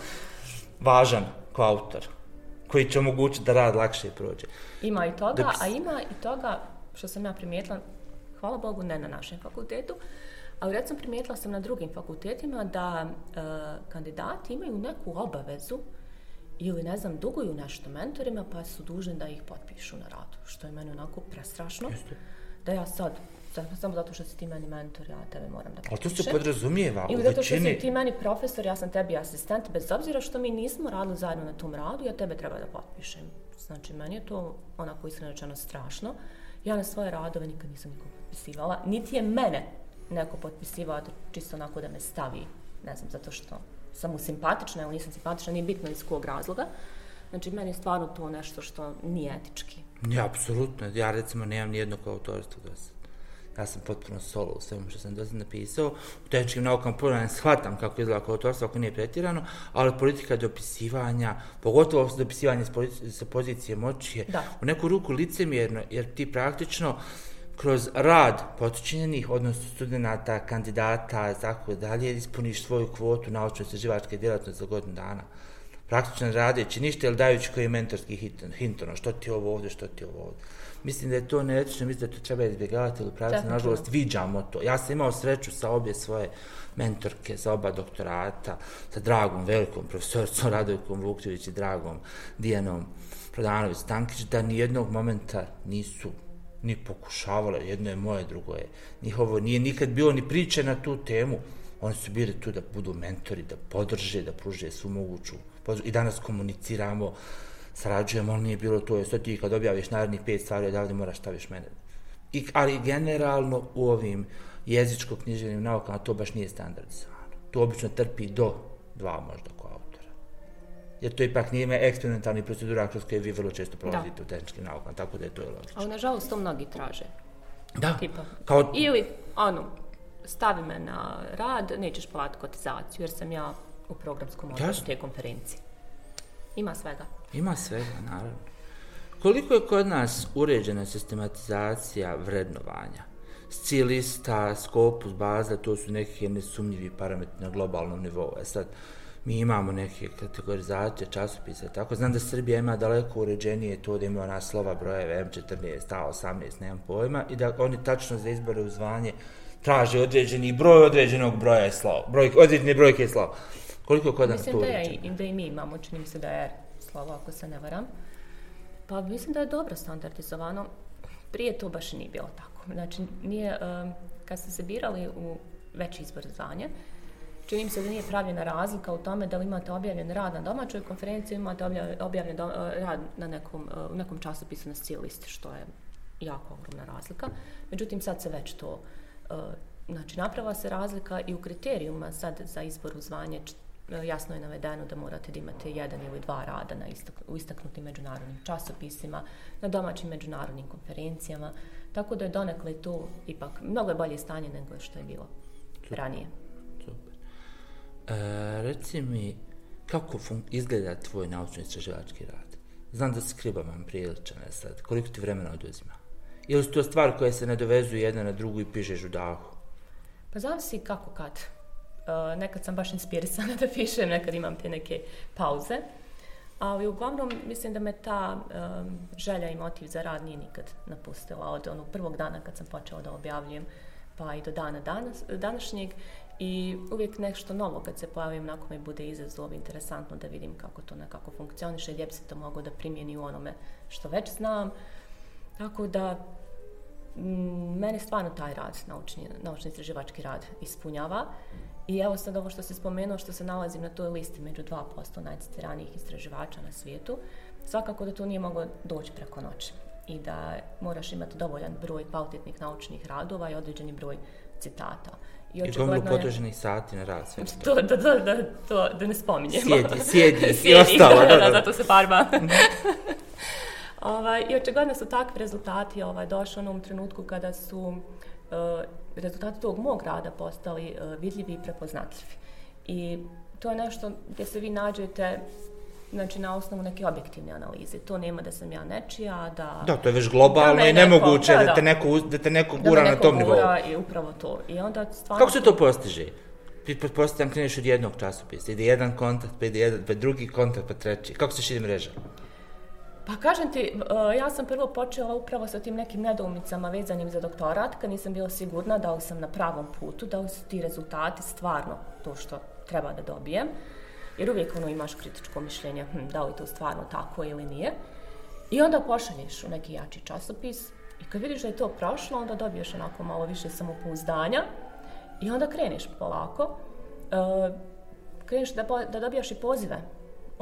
važan kao autor, koji će omogućiti da rad lakše prođe. Ima i toga, Dopis- a ima i toga što sam ja primijetila, hvala Bogu ne na našem fakultetu, ali recimo primijetila sam na drugim fakultetima da e, kandidati imaju neku obavezu ili ne znam, duguju nešto mentorima pa su dužni da ih potpišu na radu, što je meni onako prestrašno. Jeste. Da ja sad, samo zato što si ti meni mentor, ja tebe moram da Ali to se podrazumijeva u Ili zato što većini... si ti meni profesor, ja sam tebi asistent, bez obzira što mi nismo radili zajedno na tom radu, ja tebe treba da potpišem. Znači, meni je to onako iskreno rečeno strašno. Ja na svoje radove nikad nisam nikog potpisivala, niti je mene neko potpisivao čisto onako da me stavi, ne znam, zato što sam mu simpatična ili nisam simpatična, nije bitno iz kog razloga. Znači, meni je stvarno to nešto što nije etički. Ja, apsolutno. Ja, recimo, nemam nijednog autorstva do sad. Ja sam potpuno solo u svemu što sam do sad napisao. U tehničkim naukama puno ne shvatam kako izgleda kao ako nije pretirano, ali politika dopisivanja, pogotovo dopisivanje sa pozicije moći je Da. u neku ruku licemjerno, jer ti praktično kroz rad potičinjenih, odnosno studenta, kandidata, tako dalje, ispuniš svoju kvotu naučno-istraživačke djelatnosti za godinu dana. Praktično radeći ništa, ili dajući koji mentorski hit, hint, ono, što ti je ovo ovdje, što ti je ovo ovdje. Mislim da je to neetično, mislim da to treba izbjegavati, pravici, Definitivno. nažalost, viđamo to. Ja sam imao sreću sa obje svoje mentorke, za oba doktorata, sa dragom, velikom profesoricom Radojkom Vukčević i dragom Dijanom Prodanović Stankić, da ni jednog momenta nisu ni pokušavale, jedno je moje, drugo je njihovo, nije nikad bilo ni priče na tu temu, oni su bili tu da budu mentori, da podrže, da pruže svu moguću. I danas komuniciramo, sarađujemo, ali nije bilo to, jer sad ti kad objaviš narednih pet stvari, odavde moraš staviš mene. I, ali generalno u ovim jezičko-književnim naukama to baš nije standardizovano. To obično trpi do dva možda ko autora. Jer to ipak nije eksperimentalni procedura kroz koje vi vrlo često prolazite u tehničkim naukama, tako da je to logično. Ali, nažalost, to mnogi traže. Da, Tipa. kao, Ili, ono, stavi me na rad, nećeš platiti kotizaciju, jer sam ja u programskom odboru Jasno. te konferencije. Ima svega. Ima svega, naravno. Koliko je kod nas uređena sistematizacija vrednovanja? Stilista, skopus, baza, to su neki nesumnjivi parametri na globalnom nivou. E sad, mi imamo neke kategorizacije časopisa, tako znam da Srbija ima daleko uređenije to da ima ona slova brojeve M14, A18, nemam pojma, i da oni tačno za izbore u zvanje traže određeni broj određenog broja i slova, broj, određene brojke i slova. Koliko je kod nas Mislim to uređeno? i- da i mi imamo, čini mi se da je slovo, ako se ne varam. Pa mislim da je dobro standardizovano. Prije to baš nije bilo tako. Znači, nije, um, kad ste se birali u veći izbor zvanja, čini mi se da nije pravljena razlika u tome da li imate objavljen rad na domaćoj konferenciji, imate objavljen, do, eh, rad na nekom, eh, u nekom časopisu na listi, što je jako ogromna razlika. Međutim, sad se već to, eh, znači naprava se razlika i u kriterijuma sad za izbor u zvanje jasno je navedeno da morate da imate jedan ili dva rada na istak, u istaknutim međunarodnim časopisima, na domaćim međunarodnim konferencijama, tako da je donekle tu ipak mnogo je bolje stanje nego što je bilo ranije. Super. E, reci mi, kako fun- izgleda tvoj naučno-istraživački rad? Znam da skriba vam priličan je sad. Koliko ti vremena oduzima? Ili su to stvari koje se nadovezuju jedna na drugu i pišeš u dahu? Pa zavisi kako kad. Uh, nekad sam baš inspirisana da pišem, nekad imam te neke pauze. Ali uglavnom mislim da me ta um, želja i motiv za rad nije nikad napustila od onog prvog dana kad sam počela da objavljujem pa i do dana danas, današnjeg i uvijek nešto novo kad se pojavim onako mi bude izazov interesantno da vidim kako to nekako funkcioniše gdje bi se to moglo da primjeni u onome što već znam tako da m, mene stvarno taj rad, naučni, naučni istraživački rad ispunjava. I evo sad ovo što se spomenuo, što se nalazi na toj listi među 2% najcitiranijih istraživača na svijetu, svakako da to nije moglo doći preko noći i da moraš imati dovoljan broj kvalitetnih naučnih radova i određeni broj citata. I gomilu potrošenih sati na rad, sve to. Da, da, da, to, da ne spominjemo. Sjedi, sjedi i Sjedi, ostalo. Da, da, da, da, da. zato se farba. ovaj, I očigledno su takvi rezultati ovaj, došli u onom trenutku kada su uh, rezultati tog mog rada postali uh, vidljivi i prepoznatljivi. I to je nešto gdje se vi nađete znači na osnovu neke objektivne analize. To nema da sam ja nečija, da... Da, to je već globalno Da i neko- nemoguće da, da, da. te neko, da te neko da gura na neko tom nivou. gura I upravo to. I onda stvarno... Kako se to postiže? Ti pretpostavljam kreneš od jednog časopisa, ide jedan kontakt, pa ide jedan, pa drugi kontakt, pa treći. Kako se širi mreža? Pa kažem ti, e, ja sam prvo počela upravo sa tim nekim nedoumicama vezanim za doktorat, kad nisam bila sigurna da li sam na pravom putu, da li su ti rezultati stvarno to što treba da dobijem. Jer uvijek ono imaš kritičko mišljenje, hm, da li to stvarno tako ili nije. I onda pošalješ u neki jači časopis i kad vidiš da je to prošlo, onda dobiješ onako malo više samopouzdanja i onda kreneš polako. Uh, kreneš da, da dobijaš i pozive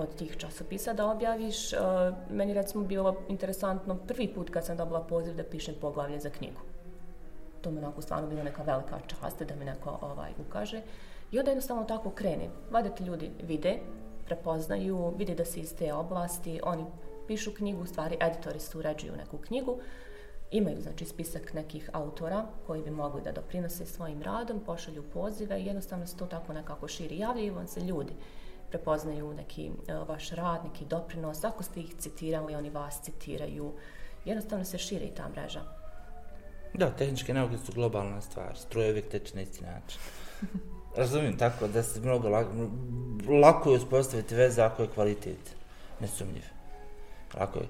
od tih časopisa da objaviš. E, meni recimo bilo interesantno prvi put kad sam dobila poziv da pišem poglavlje za knjigu. To mi onako stvarno bila neka velika čast da mi neko ovaj, ukaže. I onda jednostavno tako krene. Vadete ljudi vide, prepoznaju, vide da se iz te oblasti, oni pišu knjigu, u stvari editori su uređuju neku knjigu, imaju znači spisak nekih autora koji bi mogli da doprinose svojim radom, pošalju pozive i jednostavno se to tako nekako širi. Javljaju vam se ljudi, prepoznaju neki uh, vaš rad, neki doprinos, ako ste ih citirali, oni vas citiraju, jednostavno se širi ta mreža. Da, tehničke nauke su globalna stvar, struje uvijek teče na isti način. Razumijem tako da se mnogo lako, lako je uspostaviti veze ako je kvalitet nesumnjiv. Lako je.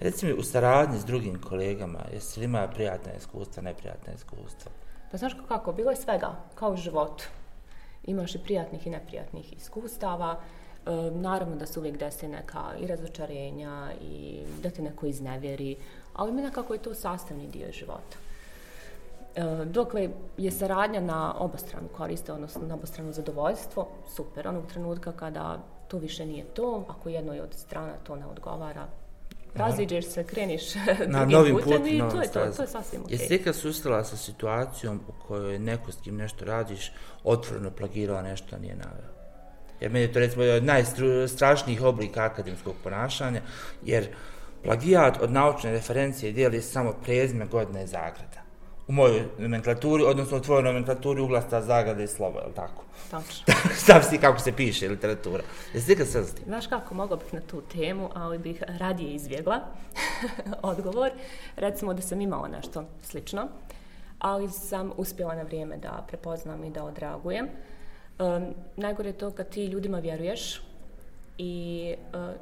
Reci mi, u saradnji s drugim kolegama, jesi li ima prijatna iskustva, neprijatna iskustva? Pa znaš kako, bilo je svega, kao u životu. Imaš i prijatnih i neprijatnih iskustava. E, naravno da se uvijek desi neka i razočarenja i da te neko iznevjeri, ali mi nekako je to sastavni dio života. E, dokle je saradnja na obostranu koriste, odnosno na obostranu zadovoljstvo, super. Onog trenutka kada to više nije to, ako jednoj od strana to ne odgovara, raziđeš se, kreniš na novim putem putem, i to je to, to je sasvim okej. Jesi ti kad sustala sa situacijom u kojoj neko s kim nešto radiš, otvoreno plagirao nešto, a nije naveo? Jer meni je to recimo od najstrašnijih oblika akademskog ponašanja, jer plagijat od naučne referencije dijeli samo prezime godine zagrada. U mojoj nomenklaturi, odnosno u tvojoj nomenklaturi uglasta zagrada i slovo, je li tako? Tačno. Znam si kako se piše literatura. Jesi ti kad sve s tim? Znaš kako, mogla bih na tu temu, ali bih radije izbjegla odgovor. Recimo da sam imala nešto slično, ali sam uspjela na vrijeme da prepoznam i da odreagujem. Um, najgore je to kad ti ljudima vjeruješ i uh,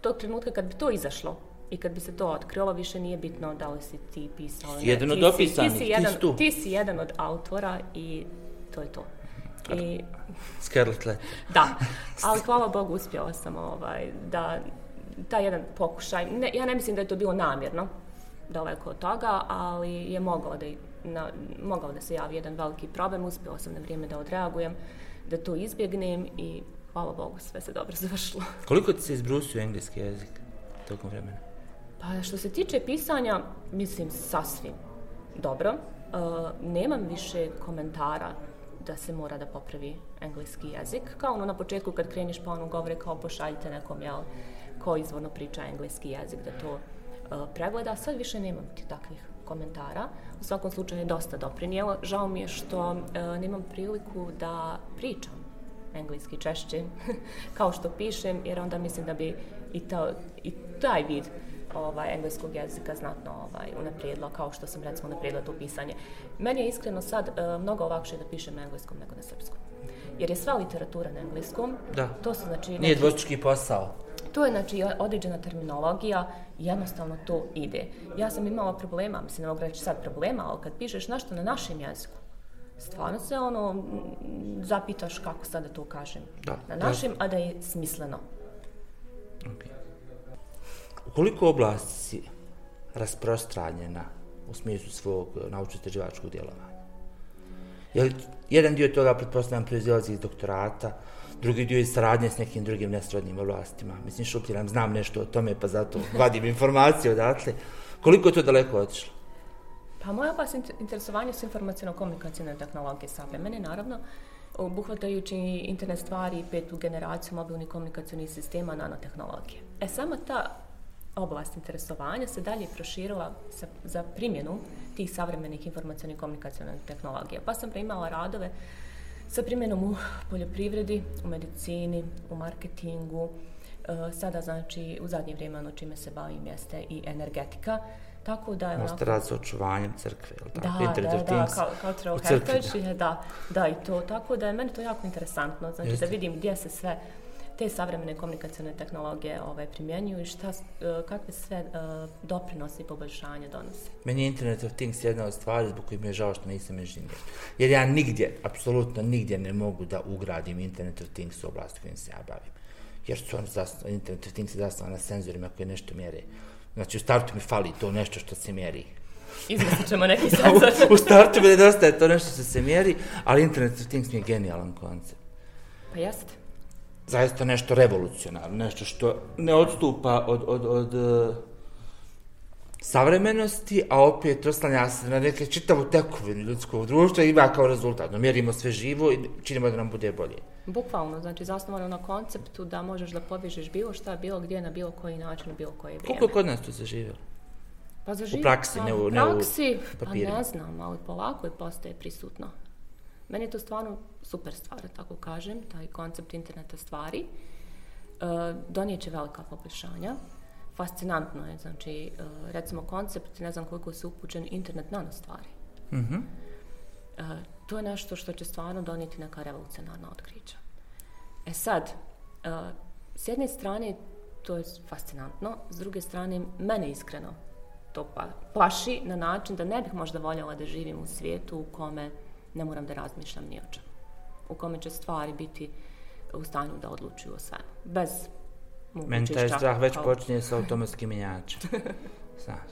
tog trenutka kad bi to izašlo i kad bi se to otkrilo, više nije bitno da li si ti pisao. ne. Jedan od Ti si- opisanih, ti si ti jedan, tu. Ti si jedan od autora i to je to. I Scarlet Letter. Da, ali hvala Bogu uspjela sam ovaj, da taj jedan pokušaj, ne, ja ne mislim da je to bilo namjerno, daleko od toga, ali je mogao da, na, mogao da se javi jedan veliki problem, uspjela sam na vrijeme da odreagujem, da to izbjegnem i hvala Bogu sve se dobro završilo. Koliko ti se izbrusio engleski jezik tokom vremena? Pa što se tiče pisanja, mislim sasvim dobro. Uh, nemam više komentara da se mora da popravi engleski jezik. Kao ono na početku kad kreniš pa ono govore kao pošaljite nekom, jel, ko izvorno priča engleski jezik da to uh, pregleda. Sad više nemam ti takvih komentara. U svakom slučaju je dosta doprinijelo. Žao mi je što uh, nemam priliku da pričam engleski češće kao što pišem, jer onda mislim da bi i, to, i taj vid ovaj, engleskog jezika znatno ovaj, unaprijedila, kao što sam recimo unaprijedila to pisanje. Meni je iskreno sad uh, mnogo lakše da pišem na engleskom nego na srpskom. Jer je sva literatura na engleskom. Da. To su znači... Nije dvostručki posao. To je znači određena terminologija i jednostavno to ide. Ja sam imala problema, mislim ne mogu reći sad problema, ali kad pišeš nešto na našem jeziku, stvarno se ono zapitaš kako sad da to kažem. Da, na da. našem, a da je smisleno. Okay. Koliko oblasti si rasprostranjena u smislu svog eh, naučno-istraživačkog djelovanja? jer jedan dio toga, pretpostavljam, proizilazi iz doktorata, drugi dio iz saradnje s nekim drugim nesrodnim oblastima? Mislim, šupljiram, znam nešto o tome, pa zato vadim informacije odatle. Koliko je to daleko otišlo? Pa moja oblast interesovanja su informacijno-komunikacijne tehnologije savremene, naravno, obuhvatajući internet stvari, petu generaciju mobilnih komunikacijnih sistema, nanotehnologije. E, sama ta oblast interesovanja se dalje proširila sa, za primjenu tih savremenih informacijnih komunikacijnih tehnologija. Pa sam imala radove sa primjenom u poljoprivredi, u medicini, u marketingu, e, sada znači u zadnje vrijeme ono čime se bavim jeste i energetika, tako da je Možete raditi sa očuvanjem crkve, je li tako? da, Internet da, da, kao, crkvi, heritage, je, da, da, i to, tako da je meni to jako interesantno, znači Jeste. da vidim gdje se sve te savremene komunikacijone tehnologije ovaj, primjenjuju i šta, s- e, kakve sve e, doprinosi i poboljšanja donose. Meni je Internet of Things jedna od stvari zbog kojih mi je žao što nisam inženjer. Jer ja nigdje, apsolutno nigdje ne mogu da ugradim Internet of Things u oblast kojim se ja bavim. Jer su oni zasnovani, Internet of Things je zasnovan na senzorima koji nešto mjere. Znači u startu mi fali to nešto što se mjeri. Izmislit ćemo neki senzor. u startu mi nedostaje to nešto što se mjeri, ali Internet of Things mi je genijalan koncept. pa jeste. Zaista nešto revolucionarno, nešto što ne odstupa od, od, od, eh, savremenosti, a opet oslanja se na neke čitavu tekovinu ljudskog društva i ima kao rezultat. No, mjerimo sve živo i činimo da nam bude bolje. Bukvalno, znači zasnovano na konceptu da možeš da pobježiš bilo šta, bilo gdje, na bilo koji način, na bilo koje vrijeme. Koliko je kod nas to zaživjelo? Pa zaživjelo. U praksi, pa, ne u- u ne u praksi, papirima. Pa ne znam, ali polako je postaje prisutno. Meni je to stvarno super stvar, tako kažem, taj koncept interneta stvari. E, donijet će velika poboljšanja. Fascinantno je, znači, e, recimo koncept, ne znam koliko se upućen, internet nano stvari. Mhm. E, to je nešto što će stvarno donijeti neka revolucionarna otkrića. E sad, e, s jedne strane to je fascinantno, s druge strane mene iskreno to pa, plaši na način da ne bih možda voljela da živim u svijetu u kome ne moram da razmišljam ni o čemu. U kome će stvari biti u stanju da odlučuju o svemu. Bez Meni taj strah već kao- počinje sa automatskim menjačem. Znaš,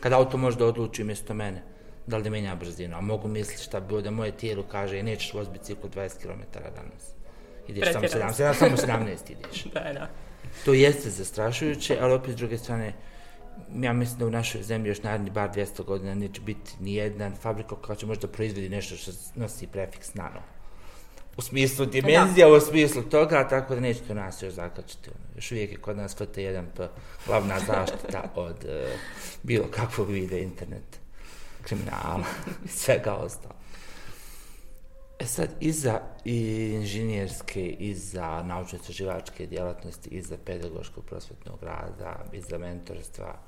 kad auto može da odluči umjesto mene, da li da menja brzinu, a mogu misliti šta bi bilo da moje tijelo kaže nećeš voz biciklu 20 km danas. Ideš samo Pretjerao 17, samo 17 ideš. Da, da. To jeste zastrašujuće, ali opet s druge strane, ja mislim da u našoj zemlji još naredni bar 200 godina neće biti ni jedna fabrika koja će možda proizvodi nešto što nosi prefiks nano. U smislu dimenzija, u smislu toga, tako da neće to nas još zakačiti. Ono. Još uvijek je kod nas FT1P glavna zaštita od uh, bilo kakvog vide internet kriminala svega ostalo. E sad, iza i inženjerske, iza naučno-istraživačke djelatnosti, iza pedagoškog prosvetnog rada, iza mentorstva,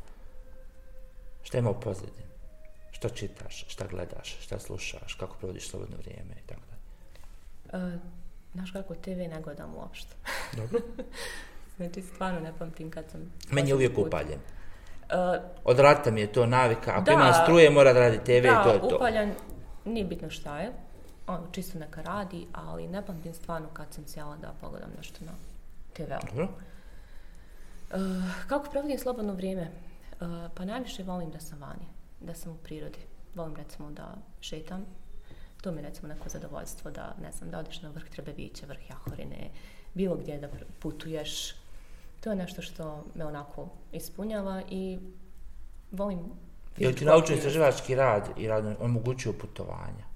šta ima u pozadini? Šta čitaš, šta gledaš, šta slušaš, kako provodiš slobodno vrijeme i tako dalje. E, znaš kako TV ne gledam uopšte. Dobro. Znači, stvarno ne pamtim kad sam... Meni je uvijek put. upaljen. E, Od rata mi je to navika. Ako Da. ima struje, mora da radi TV i da, to je to. upaljan, nije bitno šta je. Ono, čisto neka radi, ali ne pamtim stvarno kad sam sjela da pogledam nešto na TV-u. Dobro. E, kako provodim slobodno vrijeme? E, pa najviše volim da sam vani, da sam u prirodi. Volim recimo da šetam. To mi je recimo neko zadovoljstvo da, ne znam, da odeš na vrh Trebevića, vrh Jahorine, bilo gdje da putuješ. To je nešto što me onako ispunjava i volim Jel ti aktivnost. istraživački rad i rad omogućuju putovanja?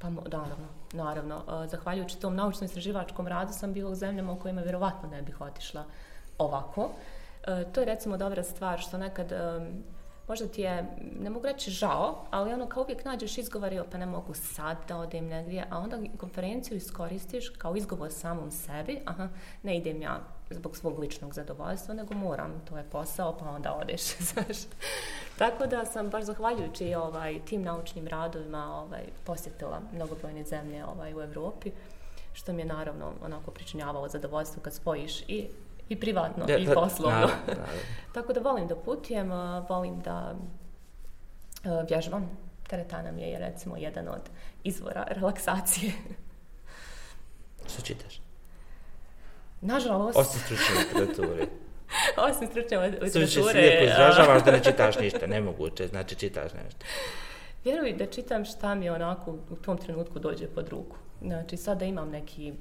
Pa naravno, naravno. E, zahvaljujući tom naučno-istraživačkom radu sam bila u zemljama u kojima vjerovatno ne bih otišla ovako. E, to je recimo dobra stvar što nekad e, možda ti je, ne mogu reći žao, ali ono kao uvijek nađeš izgovor, pa ne mogu sad da odem negdje, a onda konferenciju iskoristiš kao izgovor samom sebi, aha, ne idem ja zbog svog ličnog zadovoljstva, nego moram, to je posao, pa onda odeš, znaš. Tako da sam baš zahvaljujući ovaj, tim naučnim radovima ovaj, posjetila mnogobrojne zemlje ovaj, u Europi, što mi je naravno onako pričinjavalo zadovoljstvo kad spojiš i, i privatno Da, i da, poslovno. naravno, naravno. Tako da volim da putujem, volim da a, vježbam. Teretana mi je recimo jedan od izvora relaksacije. Šta čitaš? Nažalost, Osim stručne literature. osim stručne se literature, lijepo a, izražavaš da ne čitaš ništa, nemoguće, znači čitaš nešto. Vjeruj da čitam šta mi onako u tom trenutku dođe pod ruku. Znači sad da imam neki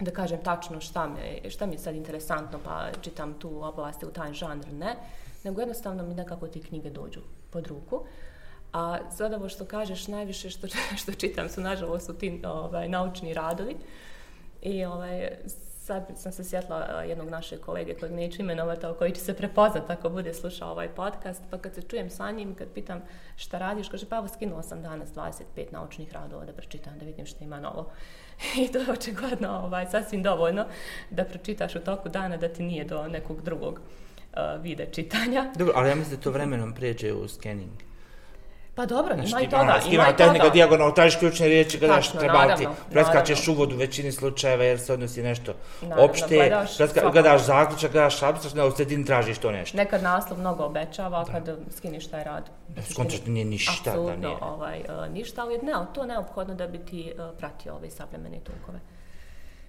da kažem tačno šta, me, šta mi je sad interesantno pa čitam tu oblasti u taj žanr, ne. Nego jednostavno mi nekako te knjige dođu pod ruku. A sad ovo što kažeš, najviše što, što čitam su nažalost su ti ovaj, naučni radovi. I ovaj, sad sam se sjetla e, jednog našeg kolege kojeg neću imenovati, ali koji će se prepoznat ako bude slušao ovaj podcast, pa kad se čujem sa njim, kad pitam šta radiš, kaže pa evo skinula sam danas 25 naučnih radova da pročitam, da vidim šta ima novo. I to je očigledno ovaj, sasvim dovoljno da pročitaš u toku dana da ti nije do nekog drugog e, uh, vide čitanja. Dobro, ali ja mislim da to vremenom pređe u skening. Pa dobro, Znači, ima i toga, ono, ima i tehnika toga. dijagonal, tražiš ključne riječi, gledaš treba ti, preskačeš uvod u većini slučajeva jer se odnosi nešto Naravno, opšte, gledaš preska- gledaš zaključak, gledaš abstrakt, u sredini tražiš to nešto. Nekad naslov mnogo obećava kad skiniš taj rad. Skontraš da nije ništa, da nije. ovaj, e, ništa, ali ne, to je neophodno da bi ti e, pratio ove savremene tokove.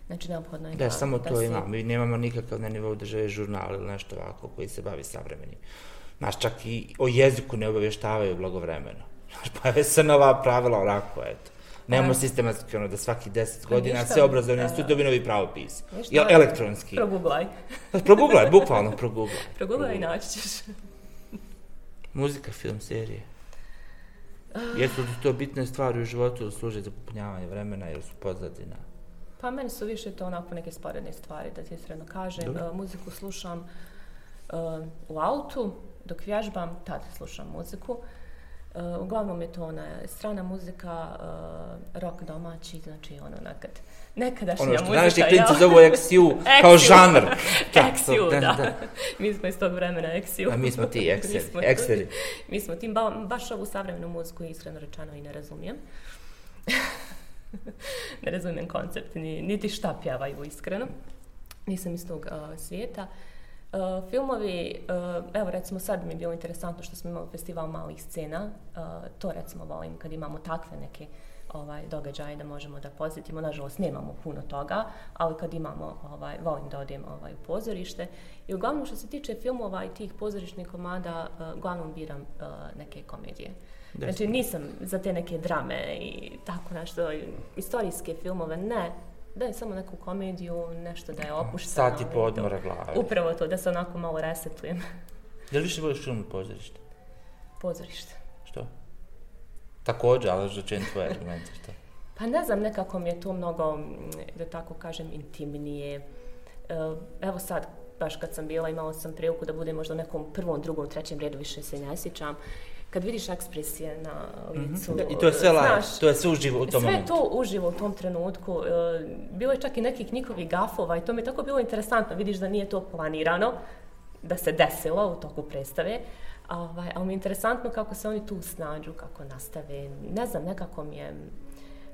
Znači, neophodno je Da, samo da to si- ima. Mi nemamo nikakav na nivou države žurnal ili nešto ovako koji se bavi savremenim. Znaš, čak i o jeziku ne obavještavaju blagovremeno. Znaš, pojave se nova pravila onako, eto. Nemamo A. sistematski ono da svaki deset Pa godina ništa, sve obrazovne da. instituti novi pravopis. Ništa, Jel, elektronski. Proguglaj. Proguglaj, bukvalno proguglaj. Proguglaj i naći ćeš. Muzika, film, serije. Jesu li to bitne stvari u životu ili služe za popunjavanje vremena ili su pozadina? Pa meni su više to onako neke sporedne stvari, da ti iskreno kažem. Dobro. Uh, muziku slušam uh, u autu, dok vježbam, tad slušam muziku. Uh, uglavnom je to ona strana muzika, uh, rock domaći, znači ono nekad, nekadašnja Ono što muzika. današnji klinci zovu XU kao žanr. XU, to- da. mi smo iz tog vremena XU. A mi smo ti Mi smo- ekseri. Mi smo tim, ba, baš ovu savremenu muziku iskreno rečeno i ne razumijem. ne razumijem koncept, ni, niti šta pjevaju iskreno. Nisam iz tog uh, svijeta. Uh, filmovi, uh, evo recimo sad mi je bilo interesantno što smo imali festival malih scena, uh, to recimo volim kad imamo takve neke ovaj, događaje da možemo da posjetimo. Nažalost, nemamo puno toga, ali kad imamo, ovaj, volim da odem ovaj, u pozorište. I uglavnom što se tiče filmova i tih pozorišnih komada, uh, uglavnom biram uh, neke komedije. Znači nisam za te neke drame i tako nešto, istorijske filmove, ne. Da je samo neku komediju, nešto da je opušteno. Sat i po odmora glave. Upravo to, da se onako malo resetujem. Je li više voliš film ili pozorište? Pozorište. Što? Također, ali da čujem tvoje argumente, što? Pa ne znam, nekako mi je to mnogo, da tako kažem, intimnije. E, Evo sad, baš kad sam bila, imala sam priliku da budem možda u nekom prvom, drugom, trećem redu, više se ne sjećam. Kad vidiš ekspresije na licu, Da, I to je sve live, to je sve uživo u tom Sve momentu. to uživo u tom trenutku. E, Bilo je čak i nekih njihovih gafova i to mi je tako bilo interesantno. Vidiš da nije to planirano, da se desilo u toku predstave. Ovaj, ali mi je interesantno kako se oni tu snađu, kako nastave. Ne znam, nekako mi je...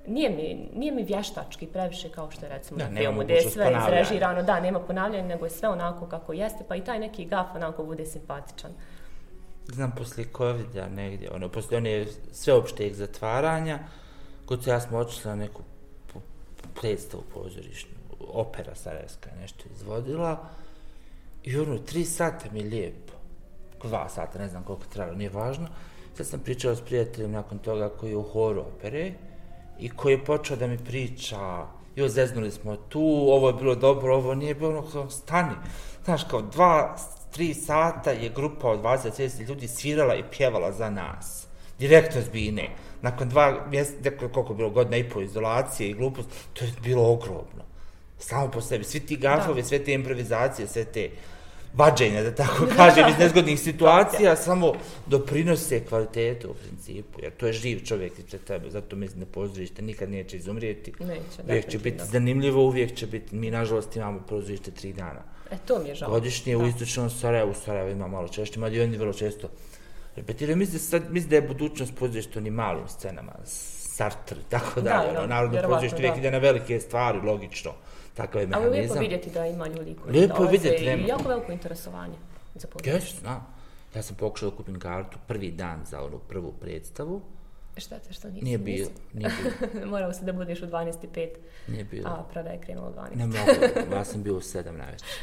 Nije mi, nije mi vještački previše kao što je recimo Da, na filmu gdje je sve izrežirano. Da, nema ponavljanja, nego je sve onako kako jeste, pa i taj neki gaf onako bude simpatičan. Znam, poslije COVID-a negdje, ono, poslije one sveopšteg zatvaranja, kod se ja smo otišli na neku po- predstavu pozorišnu, opera Sarajevska nešto izvodila, i ono, tri sata mi lijepo, dva sata, ne znam koliko je trajalo, nije važno, sad sam pričao s prijateljem nakon toga koji je u horu opere, i koji je počeo da mi priča, jo, zeznuli smo tu, ovo je bilo dobro, ovo nije bilo, ono, kao, stani. Znaš, kao dva, tri sata je grupa od 20-30 ljudi svirala i pjevala za nas. Direktno s Bine. Nakon dva mjeseca, koliko je bilo godina i po izolacije i glupost, to je bilo ogromno. Samo po sebi. Svi ti gafovi, sve te improvizacije, sve te vađenja, da tako kažem, iz nezgodnih situacija, samo doprinose kvalitetu u principu, jer to je živ čovjek ispred tebe, zato mislim da pozorište nikad neće izumrijeti. Neće, Uvijek će biti zanimljivo, uvijek će biti, mi nažalost imamo pozorište tri dana. E, to mi je žao. Godišnje u Da. istočnom Sarajevu, Sarajevo ima malo češće, mada i oni vrlo često repetiraju. Mislim da, sad, mislim da je budućnost pozorišta ni malim scenama, Sartre, tako Da, da, ono, narodno pozorište uvijek da. ide na velike stvari, logično. Takav je Ali lijepo mehanizam. vidjeti da ima ljudi koji Lijepo je dolaze vidjeti, i nema. jako veliko interesovanje za pozorište. Jes, znam. Ja sam pokušao da kupim kartu prvi dan za onu prvu predstavu. Štete što nisi. Nije bilo, nije bilo, Morao se da budeš u 12.05, nije bilo. a prodaja je krenula u 12. Ne mogu, ja sam bio u 7 največer.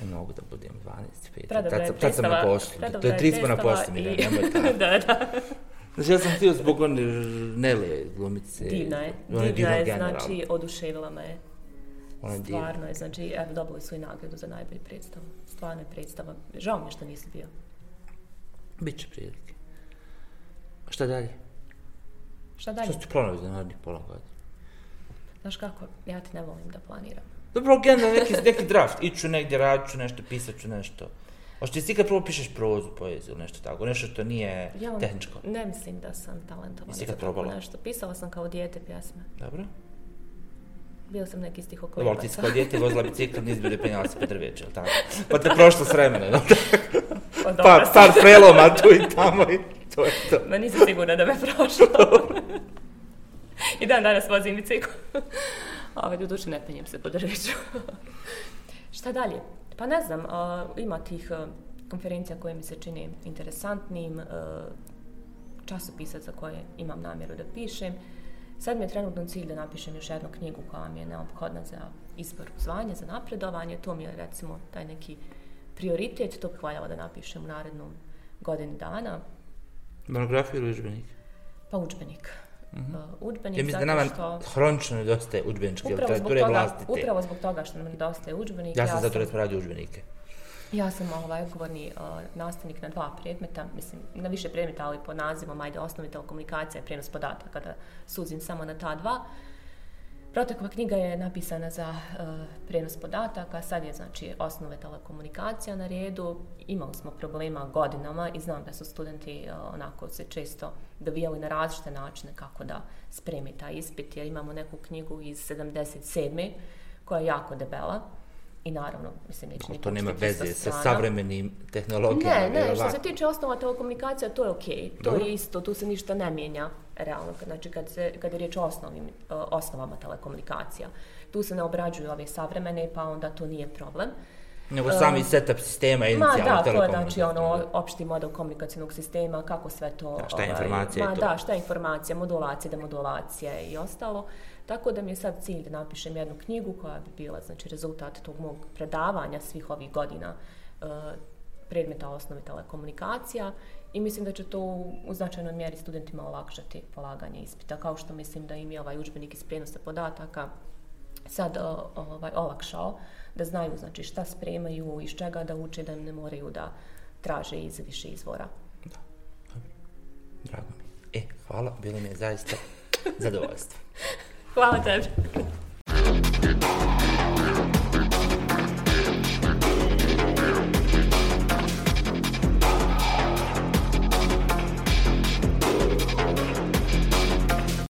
Ne mogu da budem u 12, 5. Predobra Tad, je sam- tad sam na poslu. To je je tri smo na predstava poslu, i- nemoj tako. da, da. Znači, ja sam htio zbog one Nele glumice. Divna je. Ona Divna je, generalno. znači, oduševila me. Ona je divna. Stvarno je, znači, evo, dobili su i nagradu za najbolju predstavu. Stvarno je predstava. Žao mi je što nisi bio. Biće prilike. A šta dalje? Šta dalje? Šta su planovi za narednih pola godina? Znaš kako, ja ti ne volim da planiram. Dobro, generalno neki, neki draft. Iću negdje, radit ću nešto, pisat ću nešto. Hoće ti ikad prvo pišeš prozu, poeziju, nešto tako, nešto što nije Ja tehničko. ne mislim da sam talentovana za tako probala? nešto. Pisala sam kao dijete pjesme. Dobro. Bio sam neki Dobro, stihokolibac. ali ti si kao dijete vozila bicikl, nisi bilo penjala se po drveću, jel tako? Pa te prošlo s vremena, jel tako? Pa dobro Pa, sam. par preloma tu i tamo i to je to. Ma nisam sigurna da me prošlo. I dan danas vozim bicikl. Ove, do duše ne penjem se po drveću. Šta dalje? Pa ne znam, a, ima tih a, konferencija koje mi se čini interesantnim, a, časopisa za koje imam namjeru da pišem. Sad mi je trenutno cilj da napišem još jednu knjigu koja mi je neophodna za izbor u zvanje, za napredovanje. To mi je recimo taj neki prioritet, to bih valjala da napišem u narednom godini dana. Monografiju ili udžbenik? Pa udžbenik. Uh, udžbenik Ja mislim da nama što... hronično nedostaje udžbeničke literature toga, vlastite. upravo zbog toga što nam nedostaje udžbenik. Ja sam zato sam, radio udžbenike. Ja sam ovaj odgovorni uh, nastavnik na dva predmeta, mislim na više predmeta, ali pod nazivom ajde osnovi telekomunikacija i prijenos podataka da suzim samo na ta dva. Protekla knjiga je napisana za eh, e, prenos podataka, sad je znači osnove telekomunikacija na redu. Imali smo problema godinama i znam da su studenti e, onako se često dovijali na različite načine kako da spremi taj ispit, jer imamo neku knjigu iz 77. koja je jako debela I naravno, mislim, neće To nema veze sa savremenim tehnologijama. Ne, ne, što se tiče osnova telekomunikacija, to je okej. Okay. To je isto, tu se ništa ne mijenja realno. Znači, kad, se, kad je riječ o osnovnim, osnovama telekomunikacija. Tu se ne obrađuju ove savremene, pa onda to nije problem. Nego sami um, setup sistema i Ma da, to je znači ono opšti model komunikacijnog sistema, kako sve to... Da, šta je ovaj, informacija ma, i to? Da, šta je informacija, modulacija, demodulacija i ostalo. Tako da mi je sad cilj da napišem jednu knjigu koja bi bila znači, rezultat tog mog predavanja svih ovih godina uh, predmeta osnove telekomunikacija i mislim da će to u značajnoj mjeri studentima olakšati polaganje ispita, kao što mislim da im je ovaj učbenik iz prijenosa podataka sad uh, ovaj, olakšao da znaju znači, šta spremaju, iz čega da uče, da ne moraju da traže iz više izvora. Da, Drago mi. E, hvala, bilo mi je zaista zadovoljstvo. Well, it did.